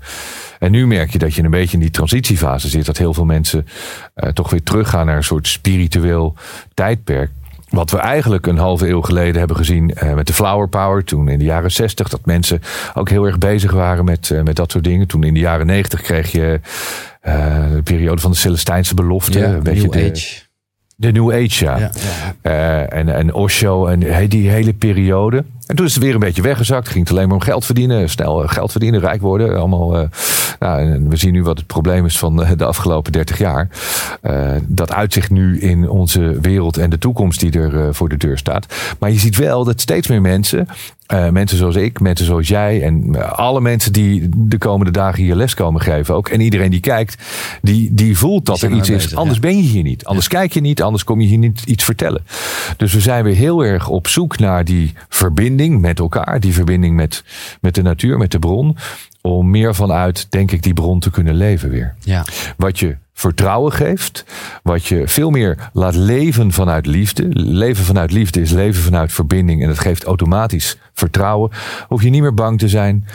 En nu merk je dat je een beetje in die transitiefase zit. Dat heel veel mensen uh, toch weer teruggaan naar een soort spiritueel tijdperk. Wat we eigenlijk een halve eeuw geleden hebben gezien uh, met de Flower Power. Toen in de jaren 60 dat mensen ook heel erg bezig waren met, uh, met dat soort dingen. Toen in de jaren 90 kreeg je de periode van de Celestijnse belofte. Ja, een beetje de, Age. De New Age, ja. ja, ja. en, en Osho en die hele periode. En toen is het weer een beetje weggezakt. Ging het alleen maar om geld verdienen. Snel eh, geld verdienen, rijk worden. Allemaal, uh, nou, en we zien nu wat het probleem is van eh, de afgelopen 30 jaar. Uh, dat uitzicht nu in onze wereld en de toekomst die er uh, voor de deur staat. Maar je ziet wel dat steeds meer mensen uh, mensen zoals ik, mensen zoals jij en alle mensen die de komende dagen hier les komen geven ook. En iedereen die kijkt, die, die voelt dat er iets is. Anders ben je hier niet. Anders kijk je niet, anders kom je hier niet iets vertellen. Dus we zijn weer heel erg op zoek naar die verbinding met elkaar. Die verbinding met, met de natuur, met de bron. Om meer vanuit, denk ik, die bron te kunnen leven weer. Ja. Wat je vertrouwen geeft. Wat je veel meer laat leven vanuit liefde. Leven vanuit liefde is leven vanuit verbinding. En dat geeft automatisch vertrouwen. Hoef je niet meer bang te zijn.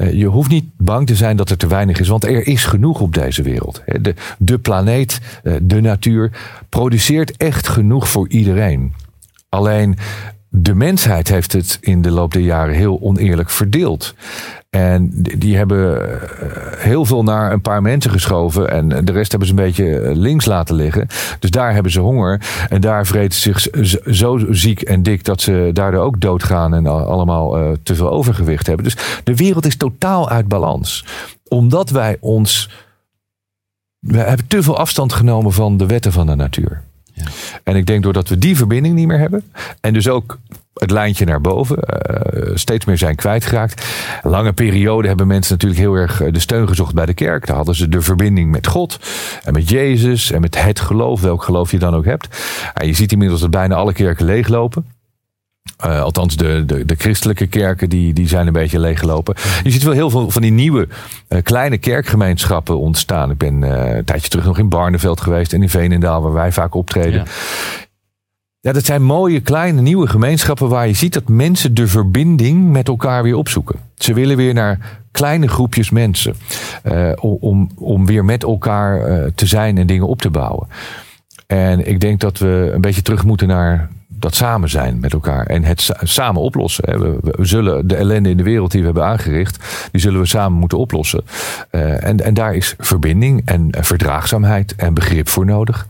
Eh, je hoeft niet bang te zijn dat er te weinig is, want er is genoeg op deze wereld. De, de planeet, eh, de natuur, produceert echt genoeg voor iedereen. Alleen de mensheid heeft het in de loop der jaren heel oneerlijk verdeeld. En die hebben eh, heel veel naar een paar mensen geschoven. En de rest hebben ze een beetje links laten liggen. Dus daar hebben ze honger. En daar vreten ze zich zo ziek en dik dat ze daardoor ook doodgaan. En allemaal uh, te veel overgewicht hebben. Dus de wereld is totaal uit balans. Omdat wij ons. We hebben te veel afstand genomen van de wetten van de natuur. En ik denk doordat we die verbinding niet meer hebben. En dus ook het lijntje naar boven. Uh, steeds meer zijn kwijtgeraakt. Lange periode hebben mensen natuurlijk heel erg eh, de steun gezocht bij de kerk. Daar hadden ze de verbinding met God en met Jezus en met het geloof, welk geloof je dan ook hebt. En je ziet inmiddels dat bijna alle kerken leeglopen. Uh, althans, de, de, de, christelijke kerken die, die zijn een beetje leeggelopen. Je ziet wel heel veel van die nieuwe uh, kleine kerkgemeenschappen ontstaan. Ik ben uh, een tijdje terug nog in Barneveld geweest en in Veenendaal, waar wij vaak optreden. Ja. Ja, dat zijn mooie, kleine, nieuwe gemeenschappen waar je ziet dat mensen de verbinding met elkaar weer opzoeken. Ze willen weer naar kleine groepjes mensen. Om, om weer met elkaar te zijn en dingen op te bouwen. En ik denk dat we een beetje terug moeten naar dat samen zijn met elkaar. En het samen oplossen. We, zullen de ellende in de wereld die we hebben aangericht, die zullen we samen moeten oplossen. Uh, en, en daar is verbinding en verdraagzaamheid en begrip voor nodig.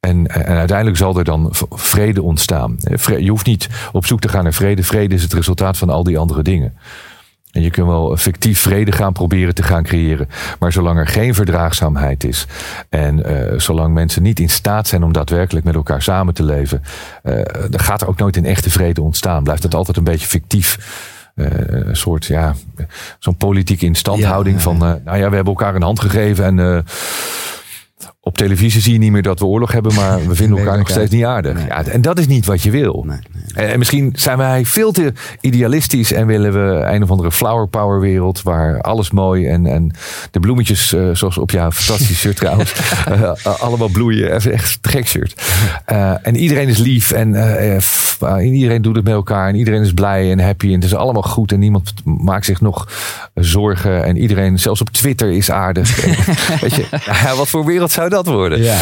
En, en, uiteindelijk zal er dan vrede ontstaan. Je hoeft niet op zoek te gaan naar vrede. Vrede is het resultaat van al die andere dingen. En je kunt wel fictief vrede gaan proberen te gaan creëren. Maar zolang er geen verdraagzaamheid is. En uh, zolang mensen niet in staat zijn om daadwerkelijk met elkaar samen te leven. Uh, dan gaat er ook nooit een echte vrede ontstaan. Blijft het altijd een beetje fictief. Uh, een soort, ja, zo'n politieke instandhouding ja, van. nou ja, we hebben elkaar een hand gegeven en op televisie zie je niet meer dat we oorlog hebben, maar we vinden elkaar nog steeds niet aardig. Ja, en dat is niet wat je wil. Nee, nee, en misschien zijn wij veel te idealistisch en willen we een of andere flower power wereld waar alles mooi en, en de bloemetjes, uh, zoals op jouw fantastisch shirt [laughs] trouwens, uh, allemaal bloeien. Even echt gek shirt. Uh, en iedereen is lief en iedereen doet het met elkaar en iedereen is blij en happy en het is allemaal goed en niemand maakt zich nog zorgen en iedereen, zelfs op Twitter, is aardig. [laughs] weet je, wat voor wereld zou dat worden? Ja.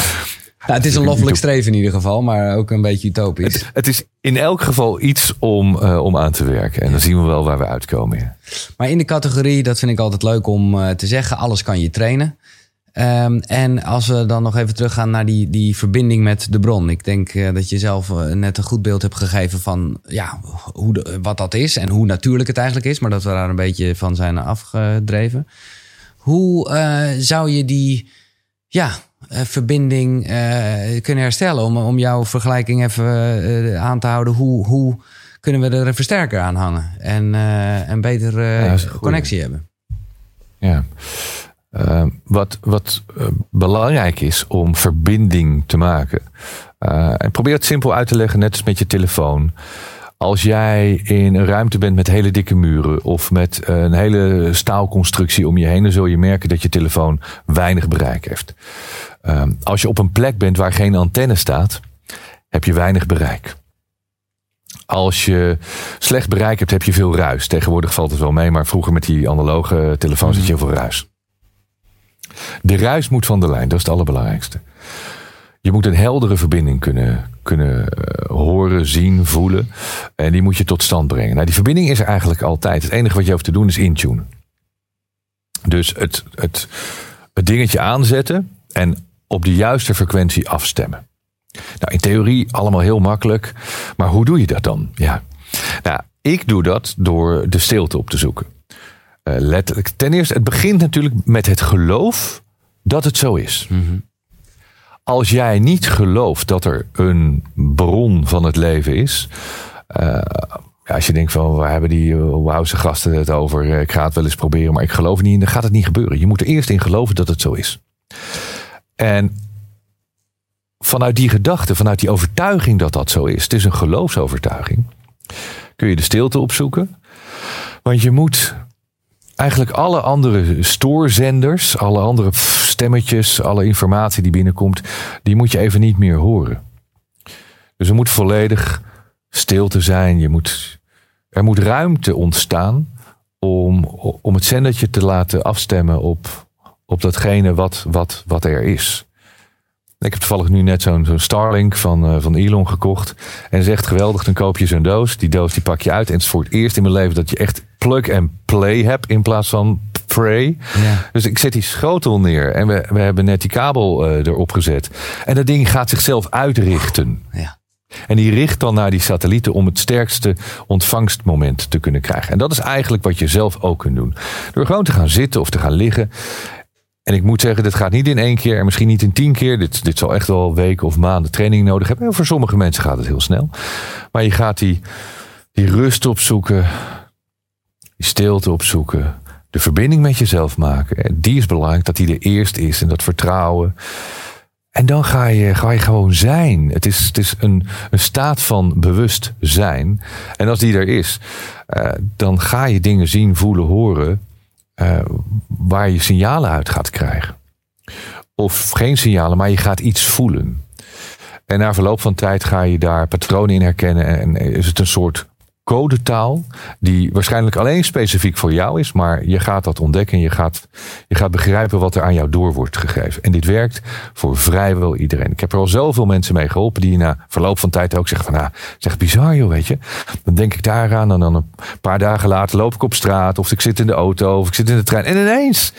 Nou, het is een loffelijk streven in ieder geval, maar ook een beetje utopisch. Het, het is in elk geval iets om, uh, om aan te werken. En dan zien we wel waar we uitkomen. Ja. Maar in de categorie, dat vind ik altijd leuk om uh, te zeggen, alles kan je trainen. Um, en als we dan nog even teruggaan naar die, die verbinding met de bron. Ik denk uh, dat je zelf net een goed beeld hebt gegeven van ja, hoe de, wat dat is en hoe natuurlijk het eigenlijk is. Maar dat we daar een beetje van zijn afgedreven. Hoe zou je die ja, verbinding uh, kunnen herstellen. Om, om jouw vergelijking even uh, aan te houden. Hoe, hoe kunnen we er een versterker aan hangen? En een betere ja, connectie hebben. Ja. wat wat belangrijk is om verbinding te maken. en probeer het simpel uit te leggen, net als met je telefoon. Als jij in een ruimte bent met hele dikke muren of met een hele staalconstructie om je heen, dan zul je merken dat je telefoon weinig bereik heeft. Um, als je op een plek bent waar geen antenne staat, heb je weinig bereik. Als je slecht bereik hebt, heb je veel ruis. Tegenwoordig valt het wel mee, maar vroeger met die analoge telefoons had je heel veel ruis. De ruis moet van de lijn, dat is het allerbelangrijkste. Je moet een heldere verbinding kunnen, kunnen uh, horen, zien, voelen. En die moet je tot stand brengen. Nou, die verbinding is er eigenlijk altijd. Het enige wat je hoeft te doen is intunen. Dus het, het, het dingetje aanzetten en op de juiste frequentie afstemmen. Nou, in theorie allemaal heel makkelijk, maar hoe doe je dat dan? Ja. Nou, ik doe dat door de stilte op te zoeken. Uh, letterlijk. Ten eerste, het begint natuurlijk met het geloof dat het zo is. Mm Als jij niet gelooft dat er een bron van het leven is. Uh, als je denkt van waar hebben die wauwse gasten het over? Ik ga het wel eens proberen, maar ik geloof niet in. Dan gaat het niet gebeuren. Je moet er eerst in geloven dat het zo is. En vanuit die gedachte, vanuit die overtuiging dat dat zo is, het is een geloofsovertuiging, kun je de stilte opzoeken. Want je moet eigenlijk alle andere stoorzenders, alle andere stemmetjes, alle informatie die binnenkomt, die moet je even niet meer horen. Dus er moet volledig stilte zijn. Je moet, er moet ruimte ontstaan om, om het zendertje te laten afstemmen op, op datgene wat, wat, wat er is. Ik heb toevallig nu net zo'n zo'n Starlink van, uh, van Elon gekocht. En zegt geweldig, dan koop je zo'n doos. Die doos die pak je uit. En het is voor het eerst in mijn leven dat je echt plug and play hebt in plaats van pray. Ja. Dus ik zet die schotel neer en we, we hebben net die kabel uh, erop gezet. En dat ding gaat zichzelf uitrichten. Ja. En die richt dan naar die satellieten om het sterkste ontvangstmoment te kunnen krijgen. En dat is eigenlijk wat je zelf ook kunt doen. Door gewoon te gaan zitten of te gaan liggen. En ik moet zeggen, dit gaat niet in één keer en misschien niet in tien keer. Dit, dit zal echt wel weken of maanden training nodig hebben. En voor sommige mensen gaat het heel snel. Maar je gaat die, die rust opzoeken, die stilte opzoeken, de verbinding met jezelf maken. En die is belangrijk, dat die er eerst is en dat vertrouwen. En dan ga je, ga je gewoon zijn. Het is, het is een, een staat van bewustzijn. En als die er is, uh, dan ga je dingen zien, voelen, horen. Uh, waar je signalen uit gaat krijgen. Of geen signalen, maar je gaat iets voelen. En na verloop van tijd ga je daar patronen in herkennen. En is het een soort codetaal die waarschijnlijk alleen specifiek voor jou is, maar je gaat dat ontdekken en je gaat, je gaat begrijpen wat er aan jou door wordt gegeven. En dit werkt voor vrijwel iedereen. Ik heb er al zoveel mensen mee geholpen die na verloop van tijd ook zeggen van, nou, zeg bizar joh, weet je. Dan denk ik daaraan en dan een paar dagen later loop ik op straat of ik zit in de auto of ik zit in de trein en ineens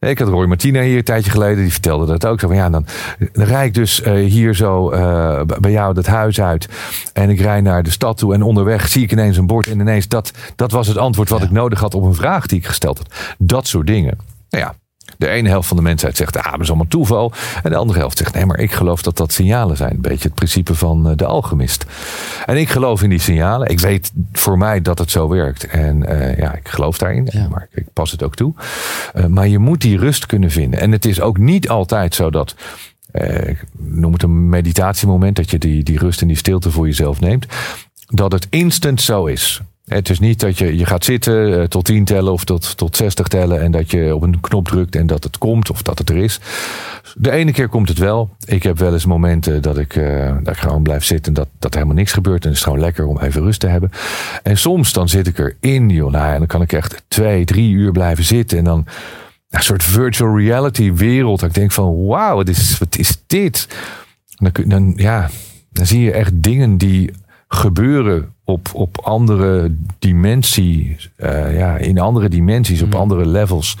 ik had Roy Martina hier een tijdje geleden, die vertelde dat ook. Zo van, ja, dan, dan rijd ik dus uh, hier zo uh, bij jou dat huis uit. En ik rijd naar de stad toe. En onderweg zie ik ineens een bord. En ineens, dat, dat was het antwoord wat ja. ik nodig had op een vraag die ik gesteld had. Dat soort dingen. Nou ja, de ene helft van de mensheid zegt, ah, dat is allemaal toeval. En de andere helft zegt, nee, maar ik geloof dat dat signalen zijn. Een beetje het principe van de alchemist. En ik geloof in die signalen. Ik weet voor mij dat het zo werkt. En uh, ja, ik geloof daarin. Ja. Maar ik pas het ook toe. Uh, maar je moet die rust kunnen vinden. En het is ook niet altijd zo dat... Noem het een meditatiemoment, dat je die, die rust en die stilte voor jezelf neemt. Dat het instant zo is. Het is niet dat je, je gaat zitten uh, tot 10 tellen of tot, tot 60 tellen en dat je op een knop drukt en dat het komt of dat het er is. De ene keer komt het wel. Ik heb wel eens momenten dat ik, uh, gewoon blijf zitten en dat, dat er helemaal niks gebeurt. En het is gewoon lekker om even rust te hebben. En soms dan zit ik erin, joh. Nou, en dan kan ik echt twee, drie uur blijven zitten en dan een soort virtual reality wereld. Dat ik denk van wauw, wat is, wat is dit? Dan, dan, ja, dan zie je echt dingen die gebeuren op, op andere dimensies, uh, ja, in andere dimensies, op andere levels.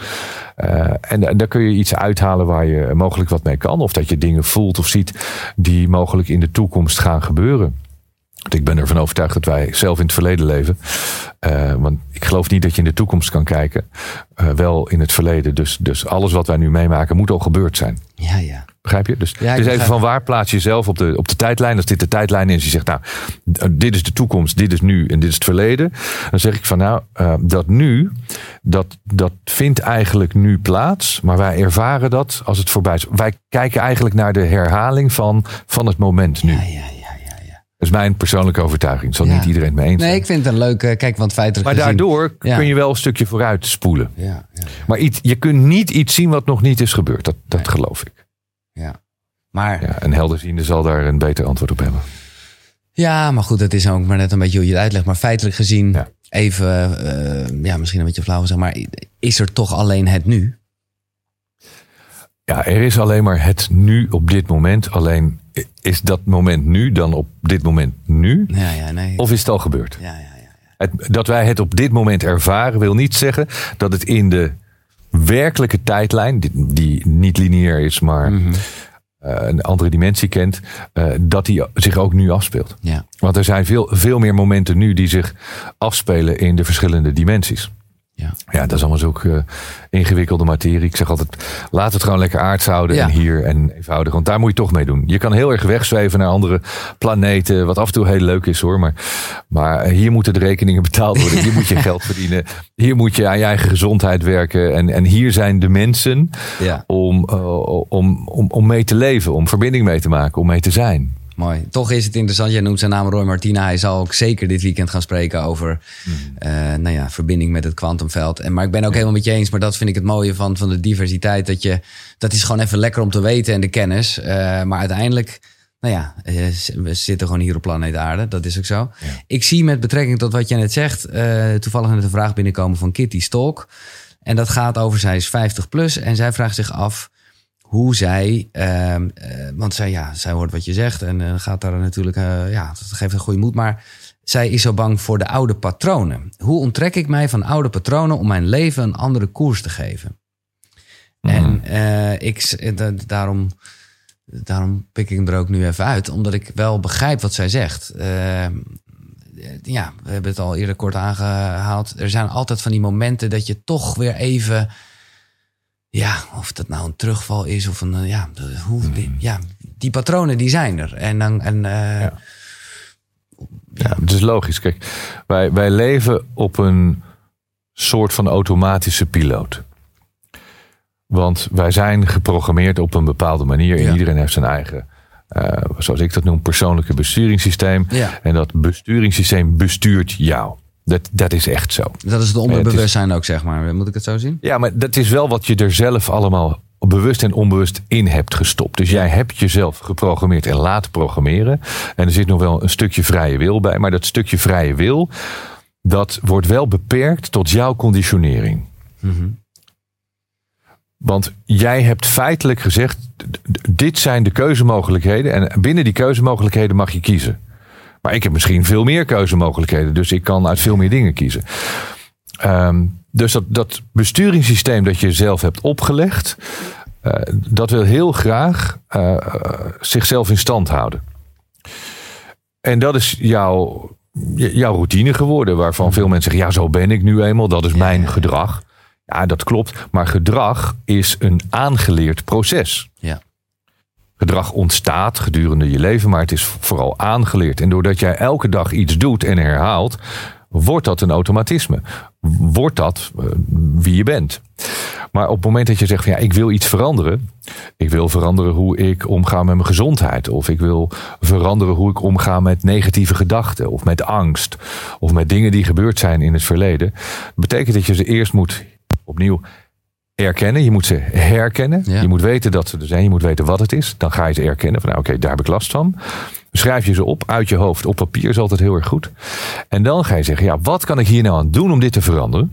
Uh, en daar kun je iets uithalen waar je mogelijk wat mee kan. Of dat je dingen voelt of ziet die mogelijk in de toekomst gaan gebeuren. Want ik ben ervan overtuigd dat wij zelf in het verleden leven. Uh, want ik geloof niet dat je in de toekomst kan kijken. Wel in het verleden. Dus, dus alles wat wij nu meemaken moet al gebeurd zijn. Ja, ja. Begrijp je? Dus ja, het is even van waar plaats je jezelf op de, op de tijdlijn. Als dit de tijdlijn is, je zegt nou, dit is de toekomst, dit is nu en dit is het verleden. Dan zeg ik van nou, uh, dat nu, dat, dat vindt eigenlijk nu plaats. Maar wij ervaren dat als het voorbij is. Wij kijken eigenlijk naar de herhaling van, van het moment nu. Ja, ja. Dat is mijn persoonlijke overtuiging. Zal ja. niet iedereen mee eens Nee, ik vind het een leuke... Kijk, want feitelijk Maar gezien, daardoor ja. kun je wel een stukje vooruit spoelen. Ja, ja, Maar iets, je kunt niet iets zien wat nog niet is gebeurd. Dat, dat nee. geloof ik. Ja. Maar... Ja, een helderziende zal daar een beter antwoord op hebben. Ja, maar goed, dat is ook maar net een beetje hoe je het uitlegt. Maar feitelijk gezien, even, uh, ja, misschien een beetje flauw zeg maar, is er toch alleen het nu? Ja, er is alleen maar het nu op dit moment. Alleen is dat moment nu dan op dit moment nu? Ja, ja, nee. Of is het al gebeurd? Ja, ja, ja. Het, dat wij het op dit moment ervaren wil niet zeggen dat het in de werkelijke tijdlijn, die, die niet lineair is, maar mm -hmm. uh, een andere dimensie kent, uh, dat die zich ook nu afspeelt. Ja. Want er zijn veel, veel meer momenten nu die zich afspelen in de verschillende dimensies. Ja. ja, dat is allemaal zo'n uh, ingewikkelde materie. Ik zeg altijd, laat het gewoon lekker aards houden ja. en hier en eenvoudig. Want daar moet je toch mee doen. Je kan heel erg wegzweven naar andere planeten, wat af en toe heel leuk is hoor. Maar, maar hier moeten de rekeningen betaald worden. Hier moet je [laughs] geld verdienen. Hier moet je aan je eigen gezondheid werken. En, en hier zijn de mensen ja. om, uh, om, om, om mee te leven, om verbinding mee te maken, om mee te zijn. Mooi. Toch is het interessant. Jij noemt zijn naam Roy Martina. Hij zal ook zeker dit weekend gaan spreken over mm. uh, nou ja, verbinding met het kwantumveld. En, maar ik ben ook helemaal met je eens. Maar dat vind ik het mooie van, van de diversiteit. Dat, je, dat is gewoon even lekker om te weten en de kennis. Uh, maar uiteindelijk nou ja, eh, we zitten gewoon hier op planeet Aarde. Dat is ook zo. Ik zie met betrekking tot wat jij net zegt, uh, toevallig net een vraag binnenkomen van Kitty Stolk. En dat gaat over, zij is 50 plus en zij vraagt zich af hoe zij, uh, want zij, ja, zij hoort wat je zegt en gaat daar natuurlijk, ja, dat geeft een goede moed. Maar zij is zo bang voor de oude patronen. Hoe onttrek ik mij van oude patronen om mijn leven een andere koers te geven? En uh, ik, daarom, daarom pik ik hem er ook nu even uit, omdat ik wel begrijp wat zij zegt. Uh, ja, we hebben het al eerder kort aangehaald. Er zijn altijd van die momenten dat je toch weer even. Ja, of dat nou een terugval is of een. Ja, hoe, die, ja die patronen die zijn er. En dan. En, uh, ja. is logisch. Kijk, wij, wij leven op een soort van automatische piloot. Want wij zijn geprogrammeerd op een bepaalde manier. En iedereen heeft zijn eigen, uh, zoals ik dat noem, persoonlijke besturingssysteem. En dat besturingssysteem bestuurt jou. Dat, dat is echt zo. Dat is het onderbewustzijn ook, zeg maar. Moet ik het zo zien? Ja, maar dat is wel wat je er zelf allemaal bewust en onbewust in hebt gestopt. Dus jij hebt jezelf geprogrammeerd en laten programmeren. En er zit nog wel een stukje vrije wil bij. Maar dat stukje vrije wil, dat wordt wel beperkt tot jouw conditionering. Mm want jij hebt feitelijk gezegd, dit zijn de keuzemogelijkheden. En binnen die keuzemogelijkheden mag je kiezen. Maar ik heb misschien veel meer keuzemogelijkheden. Dus ik kan uit veel meer dingen kiezen. Um, dus dat, dat besturingssysteem dat je zelf hebt opgelegd. Uh, dat wil heel graag uh, zichzelf in stand houden. En dat is jouw, jouw routine geworden. Waarvan veel mensen zeggen, ja zo ben ik nu eenmaal. Dat is mijn gedrag. Ja, dat klopt. Maar gedrag is een aangeleerd proces. Ja. Gedrag ontstaat gedurende je leven, maar het is vooral aangeleerd. En doordat jij elke dag iets doet en herhaalt, wordt dat een automatisme. Wordt dat uh, wie je bent. Maar op het moment dat je zegt van ja, ik wil iets veranderen. Ik wil veranderen hoe ik omga met mijn gezondheid. Of ik wil veranderen hoe ik omga met negatieve gedachten. Of met angst. Of met dingen die gebeurd zijn in het verleden. Betekent dat je ze eerst moet opnieuw erkennen. Je moet ze herkennen. Je moet weten dat ze er zijn. Je moet weten wat het is. Dan ga je ze erkennen. Van nou, oké, daar heb ik last van. Schrijf je ze op uit je hoofd. Op papier is altijd heel erg goed. En dan ga je zeggen, ja, wat kan ik hier nou aan doen om dit te veranderen?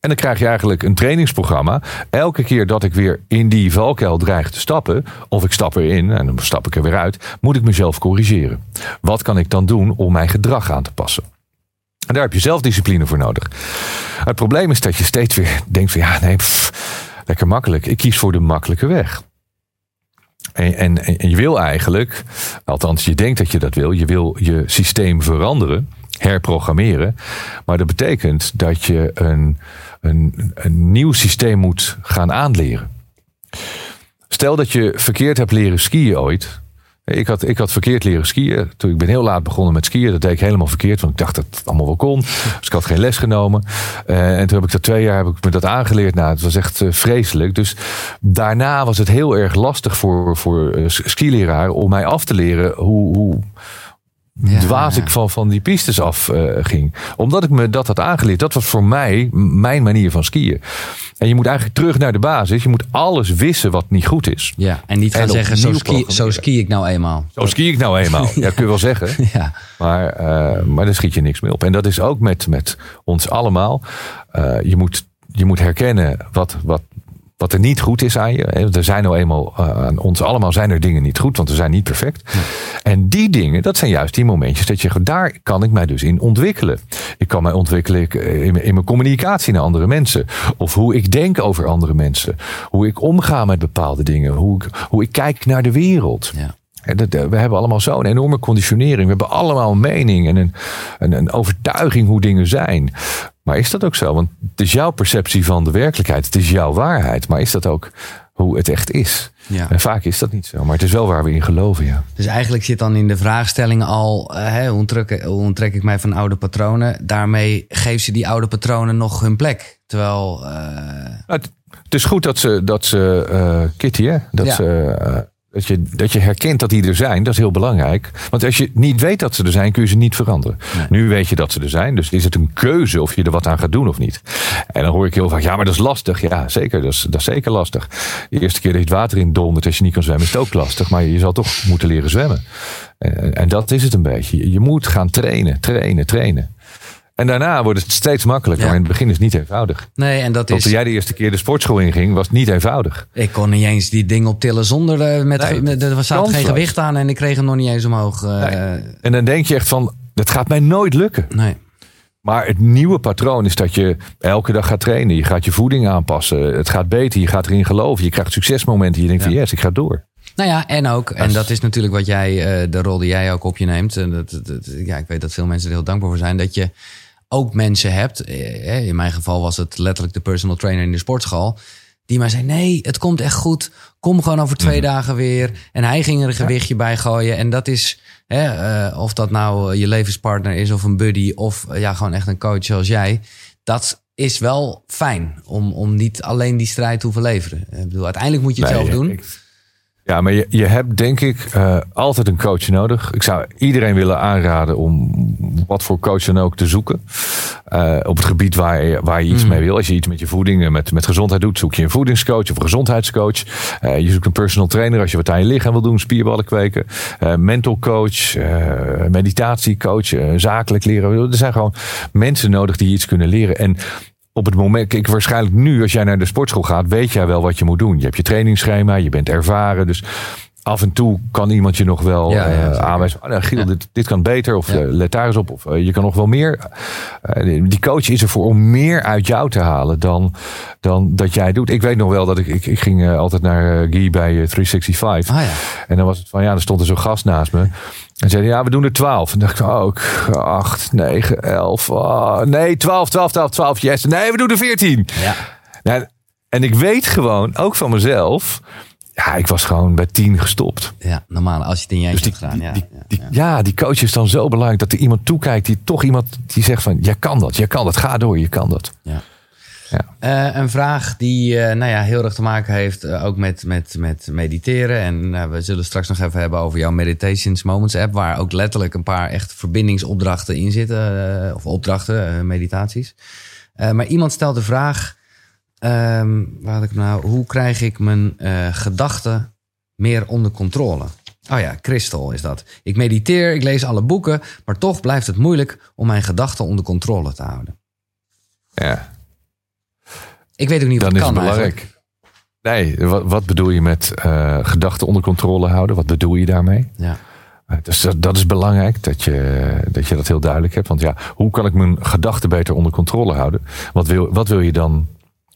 En dan krijg je eigenlijk een trainingsprogramma. Elke keer dat ik weer in die valkuil dreig te stappen, of ik stap erin en dan stap ik er weer uit, moet ik mezelf corrigeren. Wat kan ik dan doen om mijn gedrag aan te passen? En daar heb je zelfdiscipline voor nodig. Het probleem is dat je steeds weer denkt van ja, nee, lekker makkelijk. Ik kies voor de makkelijke weg. En, en, en, je wil eigenlijk, althans je denkt dat je dat wil, je wil je systeem veranderen, herprogrammeren. Maar dat betekent dat je een, een, een nieuw systeem moet gaan aanleren. Stel dat je verkeerd hebt leren skiën ooit, ik had, ik had verkeerd leren skiën. Toen ik ben heel laat begonnen met skiën. Dat deed ik helemaal verkeerd. Want ik dacht dat het allemaal wel kon. Dus ik had geen les genomen. Uh, en toen heb ik dat twee jaar heb ik me dat aangeleerd. Nou, het was echt uh, vreselijk. Dus daarna was het heel erg lastig voor, voor uh, skileraar om mij af te leren hoe, hoe ja, dwaas ik van, van die pistes af ging. Omdat ik me dat had aangeleerd. Dat was voor mij mijn manier van skiën. En je moet eigenlijk terug naar de basis. Je moet alles wissen wat niet goed is. Ja, en niet gaan zeggen, zo ski, zo ski ik nou eenmaal. Zo ski ik nou eenmaal. [laughs] ja, kun je wel zeggen. [laughs] Ja. Maar, uh, maar daar schiet je niks mee op. En dat is ook met, met ons allemaal. Uh, je, moet, je moet herkennen wat, wat, wat er niet goed is aan je. Er zijn nou eenmaal uh, aan ons allemaal zijn er dingen niet goed, want we zijn niet perfect. En die dingen, dat zijn juist die momentjes dat je daar kan ik mij dus in ontwikkelen. Ik kan mij ontwikkelen eh, in, in mijn communicatie naar andere mensen. Of hoe ik denk over andere mensen. Hoe ik omga met bepaalde dingen. Hoe ik, hoe ik kijk naar de wereld. Ja. We hebben allemaal zo'n enorme conditionering. We hebben allemaal een mening en een, een, een, overtuiging hoe dingen zijn. Maar is dat ook zo? Want het is jouw perceptie van de werkelijkheid. Het is jouw waarheid. Maar is dat ook hoe het echt is? Ja. En vaak is dat niet zo. Maar het is wel waar we in geloven, ja. Dus eigenlijk zit dan in de vraagstelling al... Uh, hè, hoe, onttrek, hoe onttrek ik mij van oude patronen? Daarmee geeft ze die oude patronen nog hun plek. Terwijl... Uh... Het, het, is goed dat ze... Dat ze uh, Kitty, hè? Dat ze Dat je, dat je herkent dat die er zijn, dat is heel belangrijk. Want als je niet weet dat ze er zijn, kun je ze niet veranderen. Nu weet je dat ze er zijn, dus is het een keuze of je er wat aan gaat doen of niet. En dan hoor ik heel vaak, ja, maar dat is lastig. Ja, zeker, dat is, dat is zeker lastig. De eerste keer dat je het water in dondert als je niet kan zwemmen, is het ook lastig. Maar je zal toch moeten leren zwemmen. En, en dat is het een beetje. Je moet gaan trainen, trainen, trainen. En daarna wordt het steeds makkelijker. Maar in het begin is het niet eenvoudig. Nee, en dat is... Toen jij de eerste keer de sportschool inging, was het niet eenvoudig. Ik kon niet eens die ding optillen zonder... Uh, met, met, er zat geen gewicht aan en ik kreeg hem nog niet eens omhoog. Uh, En dan denk je echt van, dat gaat mij nooit lukken. Nee. Maar het nieuwe patroon is dat je elke dag gaat trainen. Je gaat je voeding aanpassen. Het gaat beter. Je gaat erin geloven. Je krijgt succesmomenten. Je denkt van yes, ik ga door. Nou ja, en ook, en dat is natuurlijk wat jij, uh, de rol die jij ook op je neemt. En dat, dat, ja, ik weet dat veel mensen er heel dankbaar voor zijn. Dat je ook mensen hebt, eh, in mijn geval was het letterlijk de personal trainer in de sportschool, die maar zei: Nee, het komt echt goed. Kom gewoon over twee mhm. dagen weer. En hij ging er een gewichtje bij gooien. En dat is, hè, uh, of dat nou je levenspartner is of een buddy of ja, gewoon echt een coach zoals jij. Dat is wel fijn om, om niet alleen die strijd te hoeven leveren. Ik bedoel, uiteindelijk moet je het zelf doen. Ja, maar je, je hebt denk ik uh, altijd een coach nodig. Ik zou iedereen willen aanraden om wat voor coach dan ook te zoeken. Uh, op het gebied waar je, waar je iets mm. mee wil. Als je iets met je voeding en met, met gezondheid doet, zoek je een voedingscoach of een gezondheidscoach. Uh, je zoekt een personal trainer als je wat aan je lichaam wil doen, spierballen kweken. mental coach, meditatiecoach, zakelijk leren. Er zijn gewoon mensen nodig die iets kunnen leren. En op het moment, kijk, waarschijnlijk nu, als jij naar de sportschool gaat, weet jij wel wat je moet doen. Je hebt je trainingsschema, je bent ervaren. Dus af en toe kan iemand je nog wel ja, ja, uh, aanwijzen. Oh, nou, Giel, dit, dit kan beter. Of uh, let daar eens op. Of uh, je kan nog wel meer. die coach is ervoor om meer uit jou te halen dan, dan dat jij doet. Ik weet nog wel dat ik, ik, ik ging altijd naar Guy bij 365. Ah, en dan was het van ja, er stond er zo'n gast naast me. En zeiden ja, we doen er 12. En dacht ik, oh, 8, 9, 11. Oh, nee, 12, 12, 12, 12. Yes. Nee, we doen er 14. Ja. Nou, en ik weet gewoon, ook van mezelf. Ja, ik was gewoon bij 10 gestopt. Ja, normaal. Als je het in je dus die, gedaan. Ja, die, die, ja, ja, die coach is dan zo belangrijk dat er iemand toekijkt. Die toch iemand die zegt van, jij kan dat, jij kan dat. Ga door, je kan dat. Ja. Ja. Uh, een vraag die uh, nou ja, heel erg te maken heeft uh, ook met, met, met mediteren. En we zullen straks nog even hebben over jouw Meditations Moments app. Waar ook letterlijk een paar echt verbindingsopdrachten in zitten. of opdrachten, meditaties. maar iemand stelt de vraag. Um, waar had ik nou? Hoe krijg ik mijn gedachten meer onder controle? Oh ja, Christel is dat. Ik mediteer, ik lees alle boeken. Maar toch blijft het moeilijk om mijn gedachten onder controle te houden. Ja, ik weet ook niet wat Dan kan is het belangrijk. Nee, wat, wat, bedoel je met uh, gedachten onder controle houden? Wat bedoel je daarmee? Ja. Uh, dus dat, dat, is belangrijk dat je, dat je dat heel duidelijk hebt. Want ja, hoe kan ik mijn gedachten beter onder controle houden? Wat wil, wat wil je dan?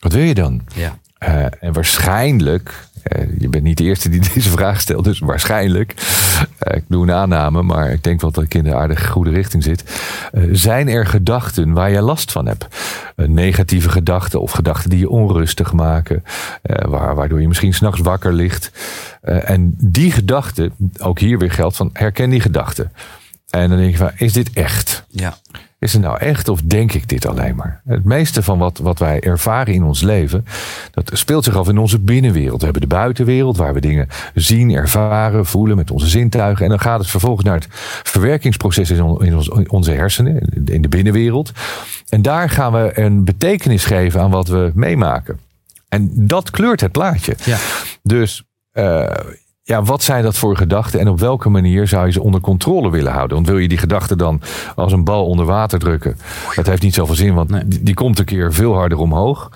Wat wil je dan? Ja. Uh, en waarschijnlijk eh, je bent niet de eerste die [laughs] deze vraag stelt, dus waarschijnlijk. Uh, ik doe een aanname, maar ik denk wel dat ik in de aardige goede richting zit. Zijn er gedachten waar je last van hebt? negatieve gedachten of gedachten die je onrustig maken, waardoor je misschien s'nachts wakker ligt. en die gedachten, ook hier weer geldt van herken die gedachten. En dan denk je van, is dit echt? Ja. Is het nou echt of denk ik dit alleen maar? Het meeste van wat, wat wij ervaren in ons leven, dat speelt zich af in onze binnenwereld. We hebben de buitenwereld waar we dingen zien, ervaren, voelen met onze zintuigen. En dan gaat het vervolgens naar het verwerkingsproces in, in onze hersenen, in de binnenwereld. En daar gaan we een betekenis geven aan wat we meemaken. En dat kleurt het plaatje. Ja. Dus uh, ja, wat zijn dat voor gedachten en op welke manier zou je ze onder controle willen houden? Want wil je die gedachten dan als een bal onder water drukken? Dat heeft niet zoveel zin, want die, die, komt een keer veel harder omhoog.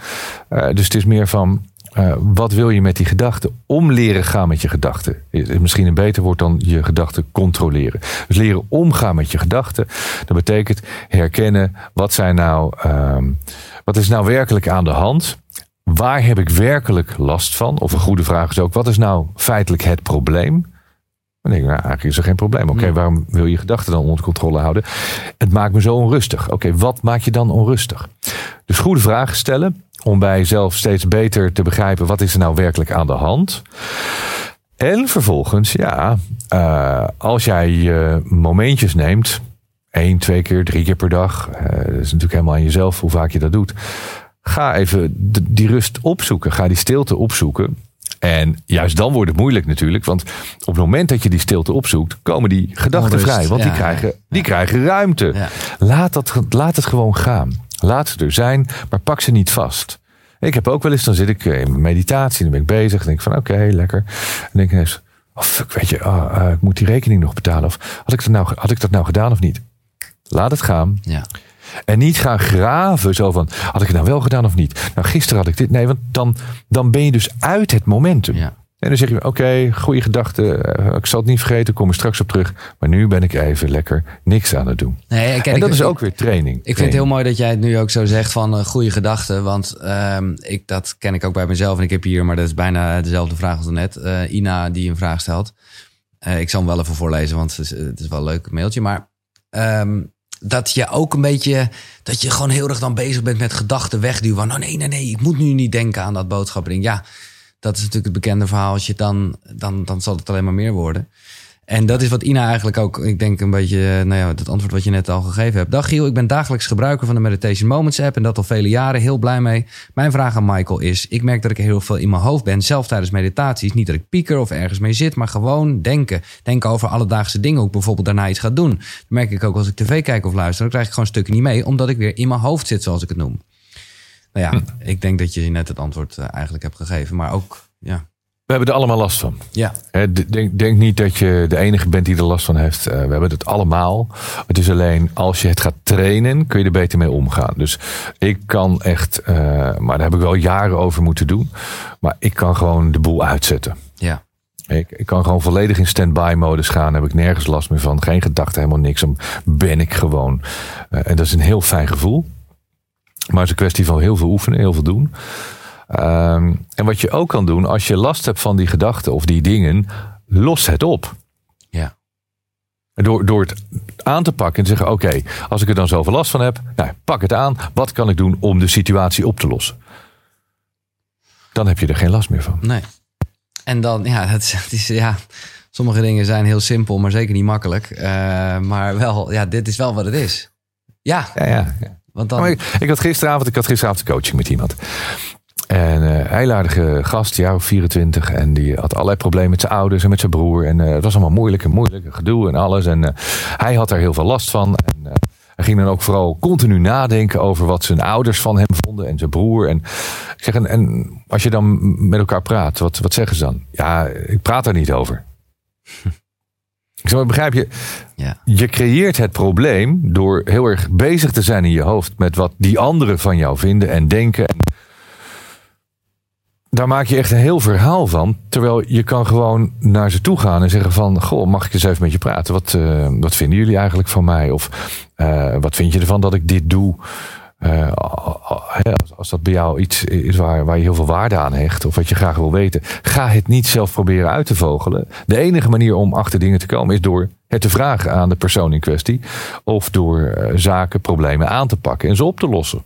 Uh, dus het is meer van, uh, wat wil je met die gedachten? Om leren gaan met je gedachten. Is misschien een beter woord dan je gedachten controleren. Dus leren omgaan met je gedachten. Dat betekent herkennen, wat zijn nou, uh, wat is nou werkelijk aan de hand? Waar heb ik werkelijk last van? Of een goede vraag is ook, wat is nou feitelijk het probleem? Dan denk ik, nou, eigenlijk is er geen probleem. Oké, waarom wil je gedachten dan onder controle houden? Het maakt me zo onrustig. Oké, wat maakt je dan onrustig? Dus goede vragen stellen om bij jezelf steeds beter te begrijpen wat is er nou werkelijk aan de hand. En vervolgens, ja, uh, als jij je momentjes neemt, één, twee keer, drie keer per dag, uh, dat is natuurlijk helemaal aan jezelf hoe vaak je dat doet. Ga even die rust opzoeken. Ga die stilte opzoeken. En juist dan wordt het moeilijk natuurlijk. Want op het moment dat je die stilte opzoekt, komen die gedachten Onrust, vrij. Want ja, die, krijgen, ja. die krijgen ruimte. Ja. Laat, dat, laat het gewoon gaan. Laat ze er zijn, maar pak ze niet vast. Ik heb ook wel eens, dan zit ik eh, in meditatie, dan ben ik bezig. Dan denk ik van oké, lekker. En dan denk ik ineens, oh fuck, weet je, ah, eh, ik moet die rekening nog betalen. Of had ik, dat nou, had ik dat nou gedaan of niet? Laat het gaan. Ja. En niet gaan graven zo van, had ik het nou wel gedaan of niet? Nou, gisteren had ik dit. Nee, want dan, dan ben je dus uit het momentum. Ja. En dan zeg je, oké, goede gedachte. eh, ik zal het niet vergeten, ik kom er straks op terug. Maar nu ben ik even lekker niks aan het doen. Nee, ik, en ik- dat is ook weer training. Ik vind het heel mooi dat jij het nu ook zo zegt van een goede gedachte. Want ehm, ik, dat ken ik ook bij mezelf. En ik heb hier, maar dat is bijna dezelfde vraag als net. eh, Ina die een vraag stelt. Eh, ik zal hem wel even voorlezen, want het is, het is wel een leuk mailtje. Maar ehm, dat je ook een beetje, dat je gewoon heel erg dan bezig bent met gedachten wegduwen. Van, oh nee, nee, nee, ik moet nu niet denken aan dat boodschap brengen. Ja, dat is natuurlijk het bekende verhaal. Als je dan, dan, dan zal het alleen maar meer worden. En dat is wat Ina eigenlijk ook, ik denk een beetje, nou ja, het antwoord wat je net al gegeven hebt. Dag Giel, ik ben dagelijks gebruiker van de Meditation Moments app en dat al vele jaren, heel blij mee. Mijn vraag aan Michael is, ik merk dat ik heel veel in mijn hoofd ben, zelf tijdens meditaties. Niet dat ik pieker of ergens mee zit, maar gewoon denken. Denken over alledaagse dingen, hoe ik bijvoorbeeld daarna iets ga doen. Dat merk ik ook als ik tv kijk of luister, dan krijg ik gewoon stukken niet mee, omdat ik weer in mijn hoofd zit, zoals ik het noem. Nou ja, ik denk dat je net het antwoord eh, eigenlijk hebt gegeven, maar ook, ja. We hebben er allemaal last van. Ja, Denk, denk niet dat je de enige bent die er last van heeft. Eh, we hebben het allemaal. Het is alleen als je het gaat trainen, kun je er beter mee omgaan. Dus ik kan echt, eh, maar daar heb ik wel jaren over moeten doen. Maar ik kan gewoon de boel uitzetten. ja, Ik, ik kan gewoon volledig in stand-by modus gaan. Daar heb ik nergens last meer van. Geen gedachten, helemaal niks. Dan ben ik gewoon. Eh, en dat is een heel fijn gevoel. Maar het is een kwestie van heel veel oefenen, heel veel doen. Ehm, en wat je ook kan doen, als je last hebt van die gedachten of die dingen, los het op. ja. Door, door het aan te pakken en te zeggen: Oké, als ik er dan zoveel last van heb, nou, pak het aan. Wat kan ik doen om de situatie op te lossen? Dan heb je er geen last meer van. Nee. En dan, ja, het is, het is, ja, sommige dingen zijn heel simpel, maar zeker niet makkelijk. Eh, maar wel, ja, dit is wel wat het is. Ja, Ja, ja, ja. want dan. Ik, ik had gisteravond, ik had gisteravond coaching met iemand. En eh heel aardige gast, jaar of 24. En die had allerlei problemen met zijn ouders en met zijn broer. En eh, het was allemaal moeilijk en moeilijk, gedoe en alles. En eh, hij had daar heel veel last van. En eh, hij ging dan ook vooral continu nadenken over wat zijn ouders van hem vonden en zijn broer. En ik zeg, en, en als je dan met elkaar praat, wat, wat zeggen ze dan? Ja, ik praat daar niet over. [laughs] Ik zeg, maar begrijp je, Ja, je creëert het probleem door heel erg bezig te zijn in je hoofd met wat die anderen van jou vinden en denken. En daar maak je echt een heel verhaal van. Terwijl je kan gewoon naar ze toe gaan en zeggen van... Goh, mag ik eens even met je praten? Wat, eh, wat vinden jullie eigenlijk van mij? Of eh, wat vind je ervan dat ik dit doe? Eh, als, als dat bij jou iets is waar, waar je heel veel waarde aan hecht... of wat je graag wil weten... ga het niet zelf proberen uit te vogelen. De enige manier om achter dingen te komen... is door het te vragen aan de persoon in kwestie... of door zaken, problemen aan te pakken en ze op te lossen.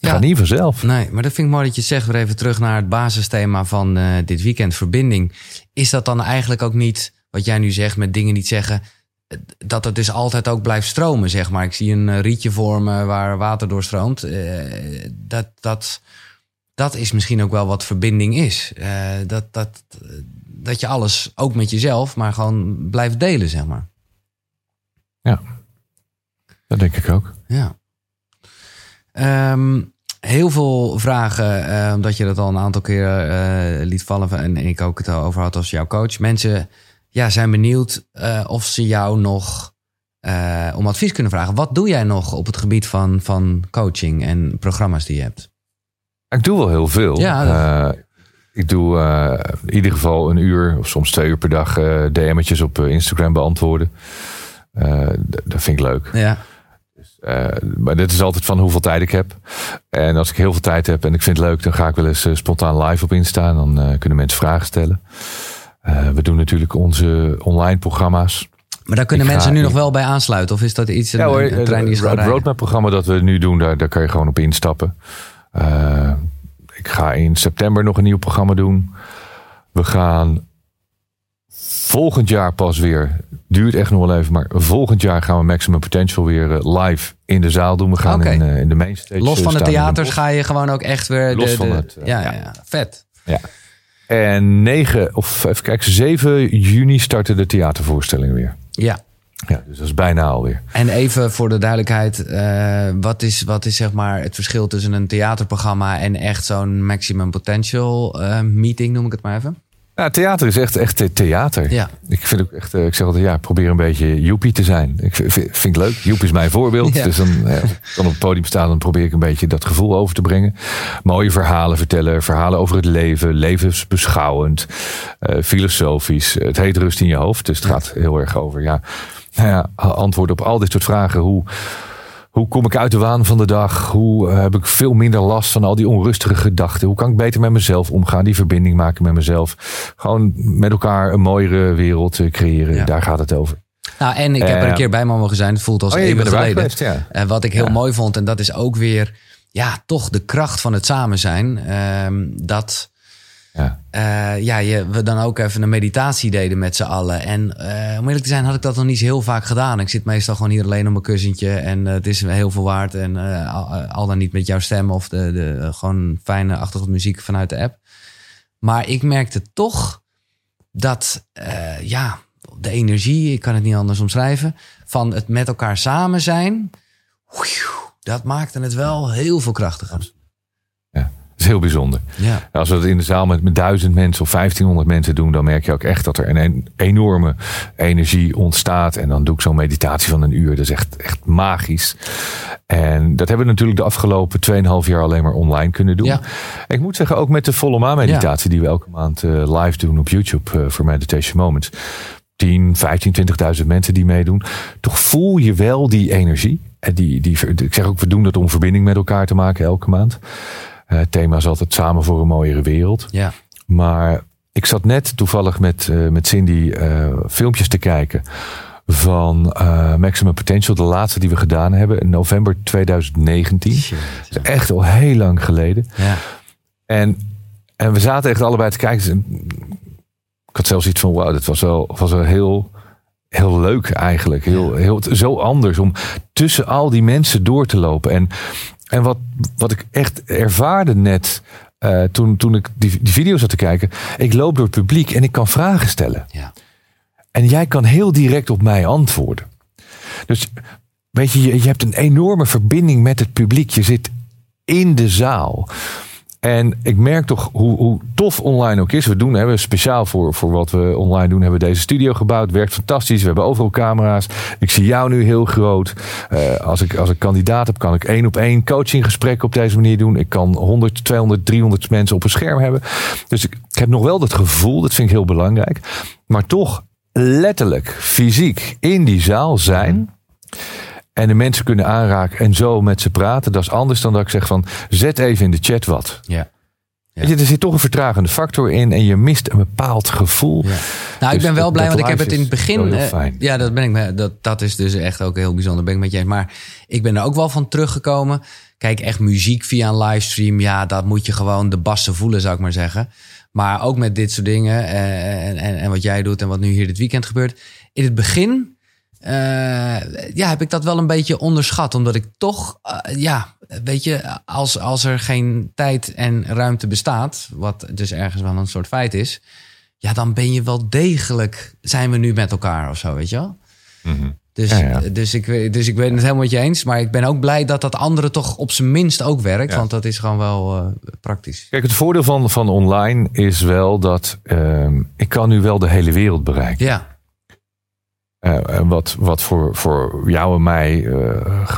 Ja. gaat niet vanzelf. nee, maar dat vind ik mooi dat je het zegt. Weer even terug naar het basisthema van eh, dit weekend, verbinding. Is dat dan eigenlijk ook niet, wat jij nu zegt, met dingen niet zeggen... dat het dus altijd ook blijft stromen, zeg maar. Ik zie een eh, rietje vormen waar water doorstroomt. Eh, dat, dat, dat is misschien ook wel wat verbinding is. Dat, dat, dat je alles, ook met jezelf, maar gewoon blijft delen, zeg maar. Dat denk ik ook. Ja. Ehm, heel veel vragen, omdat je dat al een aantal keer eh, liet vallen en, ik ook het over had als jouw coach. Mensen ja, zijn benieuwd eh, of ze jou nog eh, om advies kunnen vragen. Wat doe jij nog op het gebied van, van coaching en programma's die je hebt? Ik doe wel heel veel. Ja, ik doe in ieder geval een uur of soms twee uur per dag DM'tjes op Instagram beantwoorden. Dat vind ik leuk. Ja, Eh, maar dit is altijd van hoeveel tijd ik heb. En als ik heel veel tijd heb en ik vind het leuk, dan ga ik wel eens eh, spontaan live op Insta. En dan eh, kunnen mensen vragen stellen. We doen natuurlijk onze online programma's. maar daar kunnen Ik ga- mensen nu nog wel bij aansluiten. Of is dat iets, een, Ja hoor, een trein die is gaan het rijden? roadmap programma dat we nu doen, daar, daar kan je gewoon op instappen. Ik ga in september nog een nieuw programma doen. We gaan volgend jaar pas weer, duurt echt nog wel even, maar volgend jaar gaan we Maximum Potential weer eh, live in de zaal doen. We gaan in, eh, in de mainstage. Los eh, van de theaters ga je gewoon ook echt weer... Los de, van de- het, ja, ja, ja. ja, vet. Ja. En 9, of even kijken, 7 juni starten de theatervoorstellingen weer. Ja. Ja, dus dat is bijna alweer. En even voor de duidelijkheid, uh, wat, is, wat is zeg maar het verschil tussen een theaterprogramma en echt zo'n maximum potential uh, meeting, noem ik het maar even? Ja, theater is echt, echt theater. Ja. Ik vind ook echt, ik zeg altijd, ja, probeer een beetje joepie te zijn. Ik vind, ik leuk. Joep is mijn voorbeeld. Ja. Dus dan, ja, als ik dan op het podium sta, dan probeer ik een beetje dat gevoel over te brengen. Mooie verhalen vertellen, verhalen over het leven, levensbeschouwend, uh, filosofisch. Het heet rust in je hoofd. Dus het gaat heel erg over, ja, nou ja, antwoorden op al dit soort vragen. Hoe, hoe kom ik uit de waan van de dag? Hoe uh, heb ik veel minder last van al die onrustige gedachten? Hoe kan ik beter met mezelf omgaan? Die verbinding maken met mezelf. Gewoon met elkaar een mooiere wereld creëren. Ja. Daar gaat het over. Nou, en ik heb er een keer bij mogen zijn. Het voelt als oh, eeuwen geleden. Geweest, ja. En wat ik heel mooi vond, en dat is ook weer, ja, toch de kracht van het samen zijn. Uh, dat ja, uh, ja je, we dan ook even een meditatie deden met z'n allen. En uh, om eerlijk te zijn had ik dat nog niet heel vaak gedaan. Ik zit meestal gewoon hier alleen op mijn kussentje en uh, het is heel veel waard. En al, al, dan niet met jouw stem of de, de gewoon fijne achtergrondmuziek vanuit de app. Maar ik merkte toch dat, ja, de energie, ik kan het niet anders omschrijven, van het met elkaar samen zijn, dat maakte het wel heel veel krachtiger is heel bijzonder. Ja. Als we het in de zaal met, met duizend mensen of 1500 mensen doen, dan merk je ook echt dat er een enorme energie ontstaat. En dan doe ik zo'n meditatie van een uur. Dat is echt, echt magisch. En dat hebben we natuurlijk de afgelopen 2,5 jaar alleen maar online kunnen doen. Ja. Ik moet zeggen, ook met de volle maan meditatie die we elke maand uh, live doen op YouTube uh, voor Meditation Moments. 10, 15, 20.000 mensen die meedoen. Toch voel je wel die energie. En die, die, ik zeg ook, we doen dat om verbinding met elkaar te maken elke maand. Uh, het thema is altijd samen voor een mooiere wereld. Ja. Maar ik zat net toevallig met, uh, met Cindy uh, filmpjes te kijken van Maximum Potential, de laatste die we gedaan hebben in november 2019. Shit, ja. is echt al heel lang geleden. Ja. En, en we zaten echt allebei te kijken. Ik had zelfs iets van, wauw, dit was wel, was wel heel, heel leuk eigenlijk. Heel, heel, zo anders om tussen al die mensen door te lopen. En en wat, wat ik echt ervaarde net uh, toen, toen ik die, die video zat te kijken. Ik loop door het publiek en ik kan vragen stellen. Ja. En jij kan heel direct op mij antwoorden. Dus weet je, je, je hebt een enorme verbinding met het publiek. Je zit in de zaal. En ik merk toch hoe, hoe tof online ook is. We doen, hebben speciaal voor, voor wat we online doen, hebben we deze studio gebouwd. Werkt fantastisch. We hebben overal camera's. Ik zie jou nu heel groot. Uh, als, ik, als ik kandidaat heb, kan ik één op één coachinggesprekken op deze manier doen. Ik kan 100, 200, 300 mensen op een scherm hebben. Dus ik heb nog wel dat gevoel, dat vind ik heel belangrijk. Maar toch letterlijk, fysiek in die zaal zijn en de mensen kunnen aanraken en zo met ze praten. Dat is anders dan dat ik zeg van zet even in de chat wat. Ja. Ja. Je, er zit toch een vertragende factor in en je mist een bepaald gevoel. Ja. Nou, ik dus ben wel blij, want ik heb het in het begin. Uh, ja, dat ben ik. Dat, dat is dus echt ook heel bijzonder. Ben ik met je eens. Maar ik ben er ook wel van teruggekomen. Kijk, echt muziek via een livestream. Ja, dat moet je gewoon de bassen voelen, zou ik maar zeggen. Maar ook met dit soort dingen eh, en, en, en wat jij doet en wat nu hier dit weekend gebeurt. In het begin uh, ja, heb ik dat wel een beetje onderschat. Omdat ik toch, uh, ja, weet je, als, als er geen tijd en ruimte bestaat, wat dus ergens wel een soort feit is, ja, dan ben je wel degelijk, zijn we nu met elkaar of zo, weet je wel? Mm -hmm. Dus, ja, ja. dus, ik, dus ik ben het helemaal met je eens. Maar ik ben ook blij dat dat andere toch op zijn minst ook werkt. Ja. Want dat is gewoon wel uh, praktisch. Kijk, het voordeel van, van online is wel dat uh, ik kan nu wel de hele wereld bereiken. Ja. Uh, wat, wat voor, voor jou en mij, uh,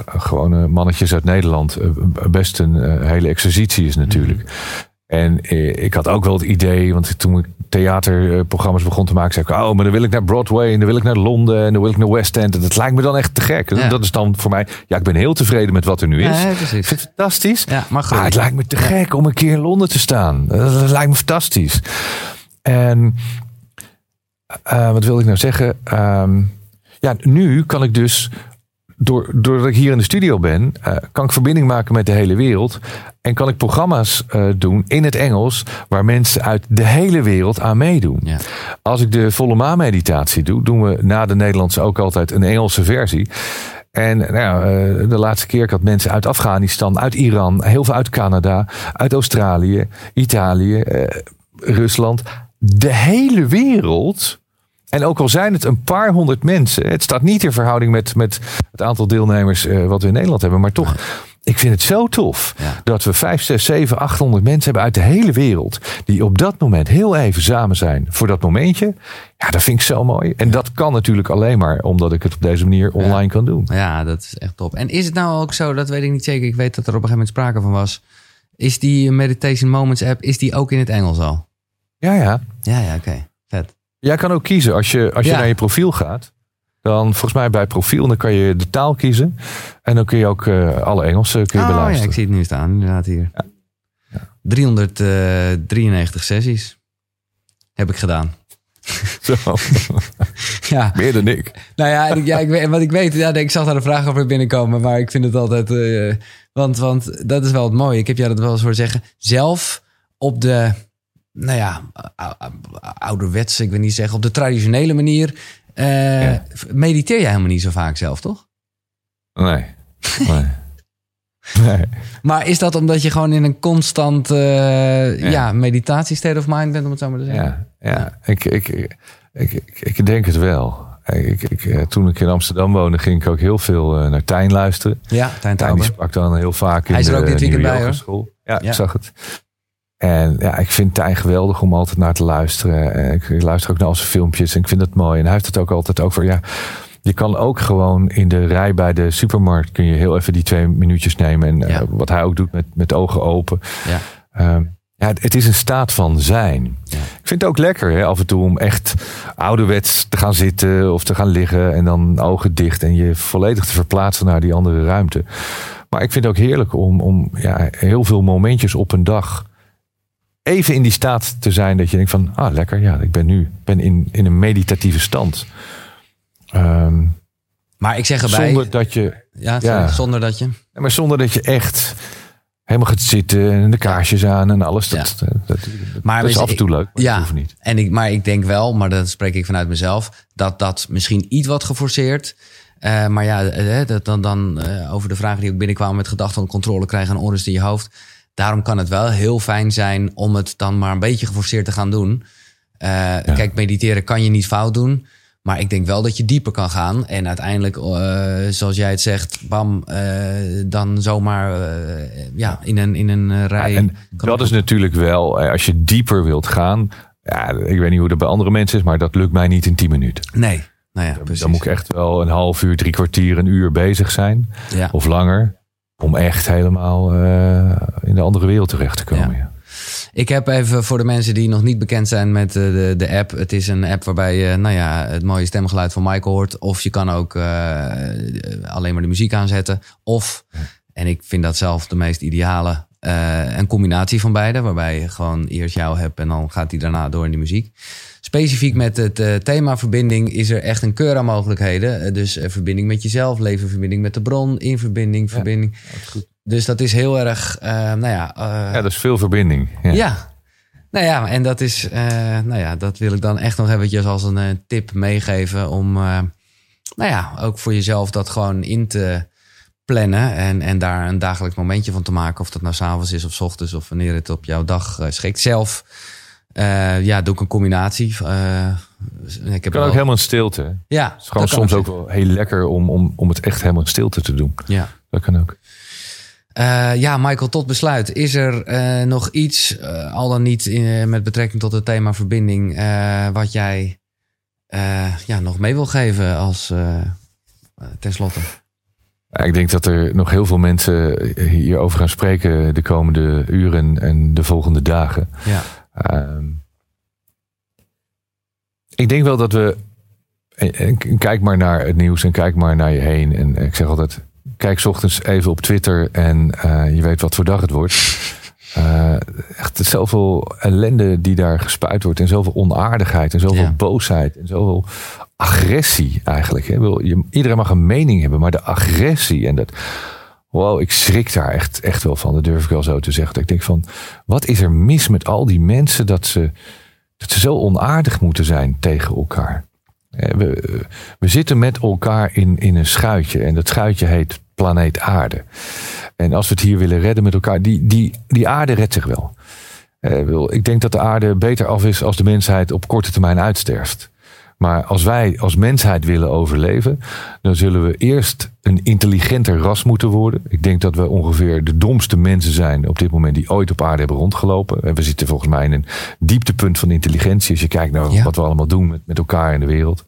gewone mannetjes uit Nederland, uh, best een hele exercitie is natuurlijk. Mm. En ik had ook wel het idee, want toen ik theaterprogramma's begon te maken, zei ik, oh, maar dan wil ik naar Broadway en dan wil ik naar Londen en dan wil ik naar West End. En dat lijkt me dan echt te gek. Ja. Dat is dan voor mij, ja, ik ben heel tevreden met wat er nu is. Ja, precies. Ik vind het fantastisch. Ja, maar, maar het lijkt me te gek om een keer in Londen te staan. Dat lijkt me fantastisch. En uh, wat wil ik nou zeggen? Um, ja, nu kan ik dus, door, doordat ik hier in de studio ben, uh, kan ik verbinding maken met de hele wereld. En kan ik programma's uh, doen in het Engels, waar mensen uit de hele wereld aan meedoen. Ja. Als ik de volle maan meditatie doe, doen we na de Nederlandse ook altijd een Engelse versie. En nou, de laatste keer ik had mensen uit Afghanistan, uit Iran, heel veel uit Canada, uit Australië, Italië Rusland. De hele wereld. En ook al zijn het een paar honderd mensen. Het staat niet in verhouding met, met het aantal deelnemers uh, wat we in Nederland hebben. Maar toch, ik vind het zo tof Ja. dat we 5, 6, 7, 800 mensen hebben uit de hele wereld. Die op dat moment heel even samen zijn voor dat momentje. Ja, dat vind ik zo mooi. En dat kan natuurlijk alleen maar omdat ik het op deze manier online kan doen. Ja, dat is echt top. En is het nou ook zo, dat weet ik niet zeker. Ik weet dat er op een gegeven moment sprake van was. Is die Meditation Moments app, is die ook in het Engels al? Ja, ja. Ja, ja, oké. Vet. Jij kan ook kiezen als je, als je Ja. naar je profiel gaat. Dan volgens mij bij profiel, dan kan je de taal kiezen. En dan kun je ook eh, alle Engelse kun je Oh ja, beluisteren. ik zie het nu staan, inderdaad hier. 393 sessies heb ik gedaan. [laughs] Zo, [laughs] Ja, meer dan ik. nou ja, ja ik, wat ik weet, ja, ik zag daar een vraag over binnenkomen, maar ik vind het altijd, eh, want, want dat is wel het mooie. Ik heb jou dat wel eens horen zeggen. Zelf op de, nou ja, ou- ou- ouderwetse, ik wil niet zeggen, op de traditionele manier, eh, Ja. mediteer jij helemaal niet zo vaak zelf, toch? Nee. [laughs] Nee. nee. Maar is dat omdat je gewoon in een constant eh ja. Ja. meditatie state of mind bent, om het zo maar te zeggen? Ja, ja. Ik, ik, ik, ik, ik denk het wel. Ik, ik, eh, toen ik in Amsterdam woonde, ging ik ook heel veel naar Tijn luisteren. Ja, Tijn Tijn die sprak dan heel vaak in Hij de ook dit weekend bij, Yogaschool. Ja, Ja. ik zag het. En ja, ik vind Tijn geweldig om altijd naar te luisteren. En ik, luister ook naar al zijn filmpjes en ik vind het mooi. En hij heeft het ook altijd over, ja, je kan ook gewoon in de rij bij de supermarkt kun je heel even die twee minuutjes nemen. En Ja. eh, wat hij ook doet met, met ogen open. Ja. Ehm, ja, het, het is een staat van zijn. Ja. Ik vind het ook lekker hè, af en toe om echt ouderwets te gaan zitten of te gaan liggen en dan ogen dicht en je volledig te verplaatsen naar die andere ruimte. Maar ik vind het ook heerlijk om, om ja, heel veel momentjes op een dag even in die staat te zijn dat je denkt van, ah lekker, ja, ik ben nu ben in, in een meditatieve stand. Ehm, Maar ik zeg erbij, zonder dat je ja, zonder dat je... Maar zonder dat je echt helemaal gaat zitten en de kaarsjes aan en alles. Dat, dat, dat, Maar dat is af en toe leuk, maar ja. hoeft niet. En ik, maar ik denk wel, maar dat spreek ik vanuit mezelf, dat dat misschien iets wat geforceerd. eh, maar ja, eh, dat dan, dan eh, over de vragen die ook binnenkwamen met gedachten van controle krijgen en onrust in je hoofd. Daarom kan het wel heel fijn zijn om het dan maar een beetje geforceerd te gaan doen. Eh, Kijk, mediteren kan je niet fout doen. Maar ik denk wel dat je dieper kan gaan. En uiteindelijk, eh, zoals jij het zegt, bam, eh, dan zomaar ja, in een, in een rij. Ja, en kan dat is natuurlijk wel, als je dieper wilt gaan. Ja, ik weet niet hoe dat bij andere mensen is, maar dat lukt mij niet in 10 minuten. Nee, nou ja, precies. Dan moet ik echt wel een half uur, drie kwartier, een uur bezig zijn. ja. Of langer. Om echt helemaal eh, in de andere wereld terecht te komen. Ja. Ja. Ik heb even voor de mensen die nog niet bekend zijn met eh, de, de app. Het is een app waarbij je nou ja, het mooie stemgeluid van Michael hoort. Of je kan ook eh, alleen maar de muziek aanzetten. Of, en ik vind dat zelf de meest ideale, eh, een combinatie van beide. Waarbij je gewoon eerst jou hebt en dan gaat hij daarna door in de muziek. Specifiek met het eh, thema verbinding is er echt een keur aan mogelijkheden. Eh, dus eh, verbinding met jezelf, leven verbinding met de bron, in verbinding, verbinding. Dus dat is heel erg, eh, nou ja... eh, ja, dat is veel verbinding. Ja. ja. Nou ja, en dat is, eh, nou ja, dat wil ik dan echt nog eventjes als een tip meegeven om, eh, nou ja, ook voor jezelf dat gewoon in te plannen en, en daar een dagelijks momentje van te maken. Of dat nou s'avonds is of 's ochtends of wanneer het op jouw dag eh, schikt. Zelf, eh, ja, doe ik een combinatie. Eh, ik heb kan ook helemaal in stilte. Het ja, is gewoon soms ook wel heel lekker om, om, om het echt helemaal in stilte te doen. Ja. Dat kan ook. Eh, ja, Michael, tot besluit. Is er nog iets, al dan niet in, met betrekking tot het thema verbinding, wat jij ja, nog mee wil geven als tenslotte? Ik denk dat er nog heel veel mensen hierover gaan spreken de komende uren en de volgende dagen. Ja, ik denk wel dat we. en- en Kijk maar naar het nieuws en kijk maar naar je heen. En ik zeg altijd: kijk 's ochtends even op Twitter en eh, je weet wat voor dag het wordt. [laughs] Eh, echt zoveel ellende die daar gespuit wordt. En zoveel onaardigheid en zoveel Ja. boosheid en zoveel agressie eigenlijk. hè. Iedereen mag een mening hebben, maar de agressie en dat. Wow, ik schrik daar echt, echt wel van. Dat durf ik wel zo te zeggen. Ik denk van, wat is er mis met al die mensen dat ze, dat ze zo onaardig moeten zijn tegen elkaar? Eh, We, we zitten met elkaar in, in een schuitje en dat schuitje heet planeet aarde. En als we het hier willen redden met elkaar, die, die, die aarde redt zich wel. ik denk dat de aarde beter af is als de mensheid op korte termijn uitsterft. Maar als wij als mensheid willen overleven, dan zullen we eerst een intelligenter ras moeten worden. Ik denk dat we ongeveer de domste mensen zijn op dit moment die ooit op aarde hebben rondgelopen. En we zitten volgens mij in een dieptepunt van intelligentie. Als je kijkt naar wat we allemaal doen met, met elkaar in de wereld.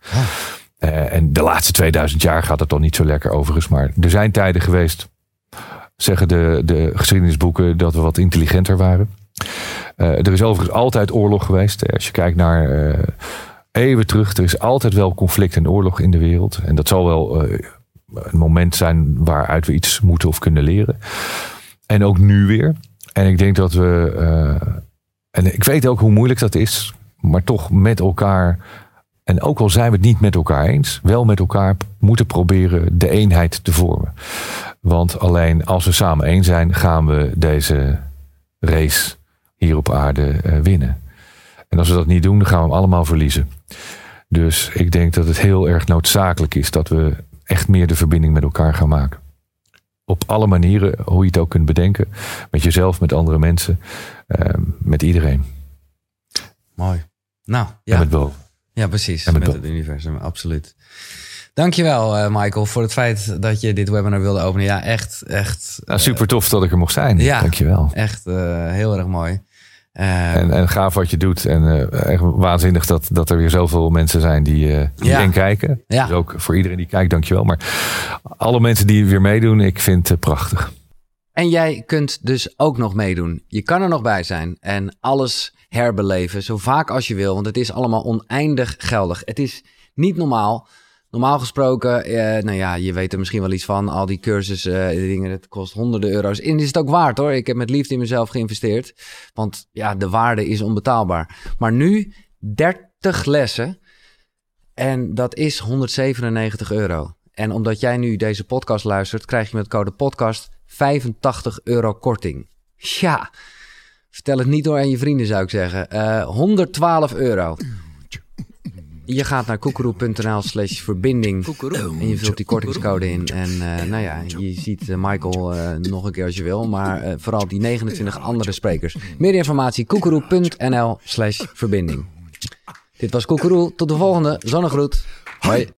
Uh, en de laatste 2000 jaar gaat het dan niet zo lekker overigens. Maar er zijn tijden geweest, zeggen de, de geschiedenisboeken, dat we wat intelligenter waren. Uh, er is overigens altijd oorlog geweest. Als je kijkt naar. Uh, eeuwen terug. Er is altijd wel conflict en oorlog in de wereld. En dat zal wel uh, een moment zijn waaruit we iets moeten of kunnen leren. En ook nu weer. En ik denk dat we. Uh, en ik weet ook hoe moeilijk dat is. Maar toch met elkaar. En ook al zijn we het niet met elkaar eens, wel met elkaar moeten proberen de eenheid te vormen. Want alleen als we samen één zijn, gaan we deze race hier op aarde uh, winnen. En als we dat niet doen, dan gaan we hem allemaal verliezen. Dus ik denk dat het heel erg noodzakelijk is dat we echt meer de verbinding met elkaar gaan maken. Op alle manieren, hoe je het ook kunt bedenken. Met jezelf, met andere mensen, uh, met iedereen. Mooi. Nou, ja. En met boven. Ja, precies. met, met het universum, absoluut. Dankjewel, uh, Michael, voor het feit dat je dit webinar wilde openen. Ja, echt, echt. Nou, super tof dat ik er mocht zijn. Ja, Dankjewel. Echt uh, heel erg mooi. Uh, en, en gaaf wat je doet. En uh, echt waanzinnig dat, dat er weer zoveel mensen zijn die, uh, die ja. kijken. Ja. Dus ook voor iedereen die kijkt, dankjewel. Maar alle mensen die weer meedoen, ik vind het prachtig. En jij kunt dus ook nog meedoen. Je kan er nog bij zijn en alles herbeleven, zo vaak als je wil. Want het is allemaal oneindig geldig. Het is niet normaal Normaal gesproken, eh, nou ja, je weet er misschien wel iets van. Al die cursussen, uh, dingen, het kost honderden euro's. En is het ook waard hoor. Ik heb met liefde in mezelf geïnvesteerd. Want ja, de waarde is onbetaalbaar. Maar nu 30 lessen. En dat is 197 euro. En omdat jij nu deze podcast luistert, krijg je met code podcast 85 euro korting. Ja, vertel het niet door aan je vrienden zou ik zeggen. Uh, eh, 112 euro. Je gaat naar koekeroe.nl slash verbinding en je vult die kortingscode in. En uh, nou ja, je ziet uh, Michael uh, nog een keer als je wil, maar vooral die 29 andere sprekers. Meer informatie koekeroe.nl slash verbinding. Dit was Koekeroe. Tot de volgende. Zonnegroet. Hoi.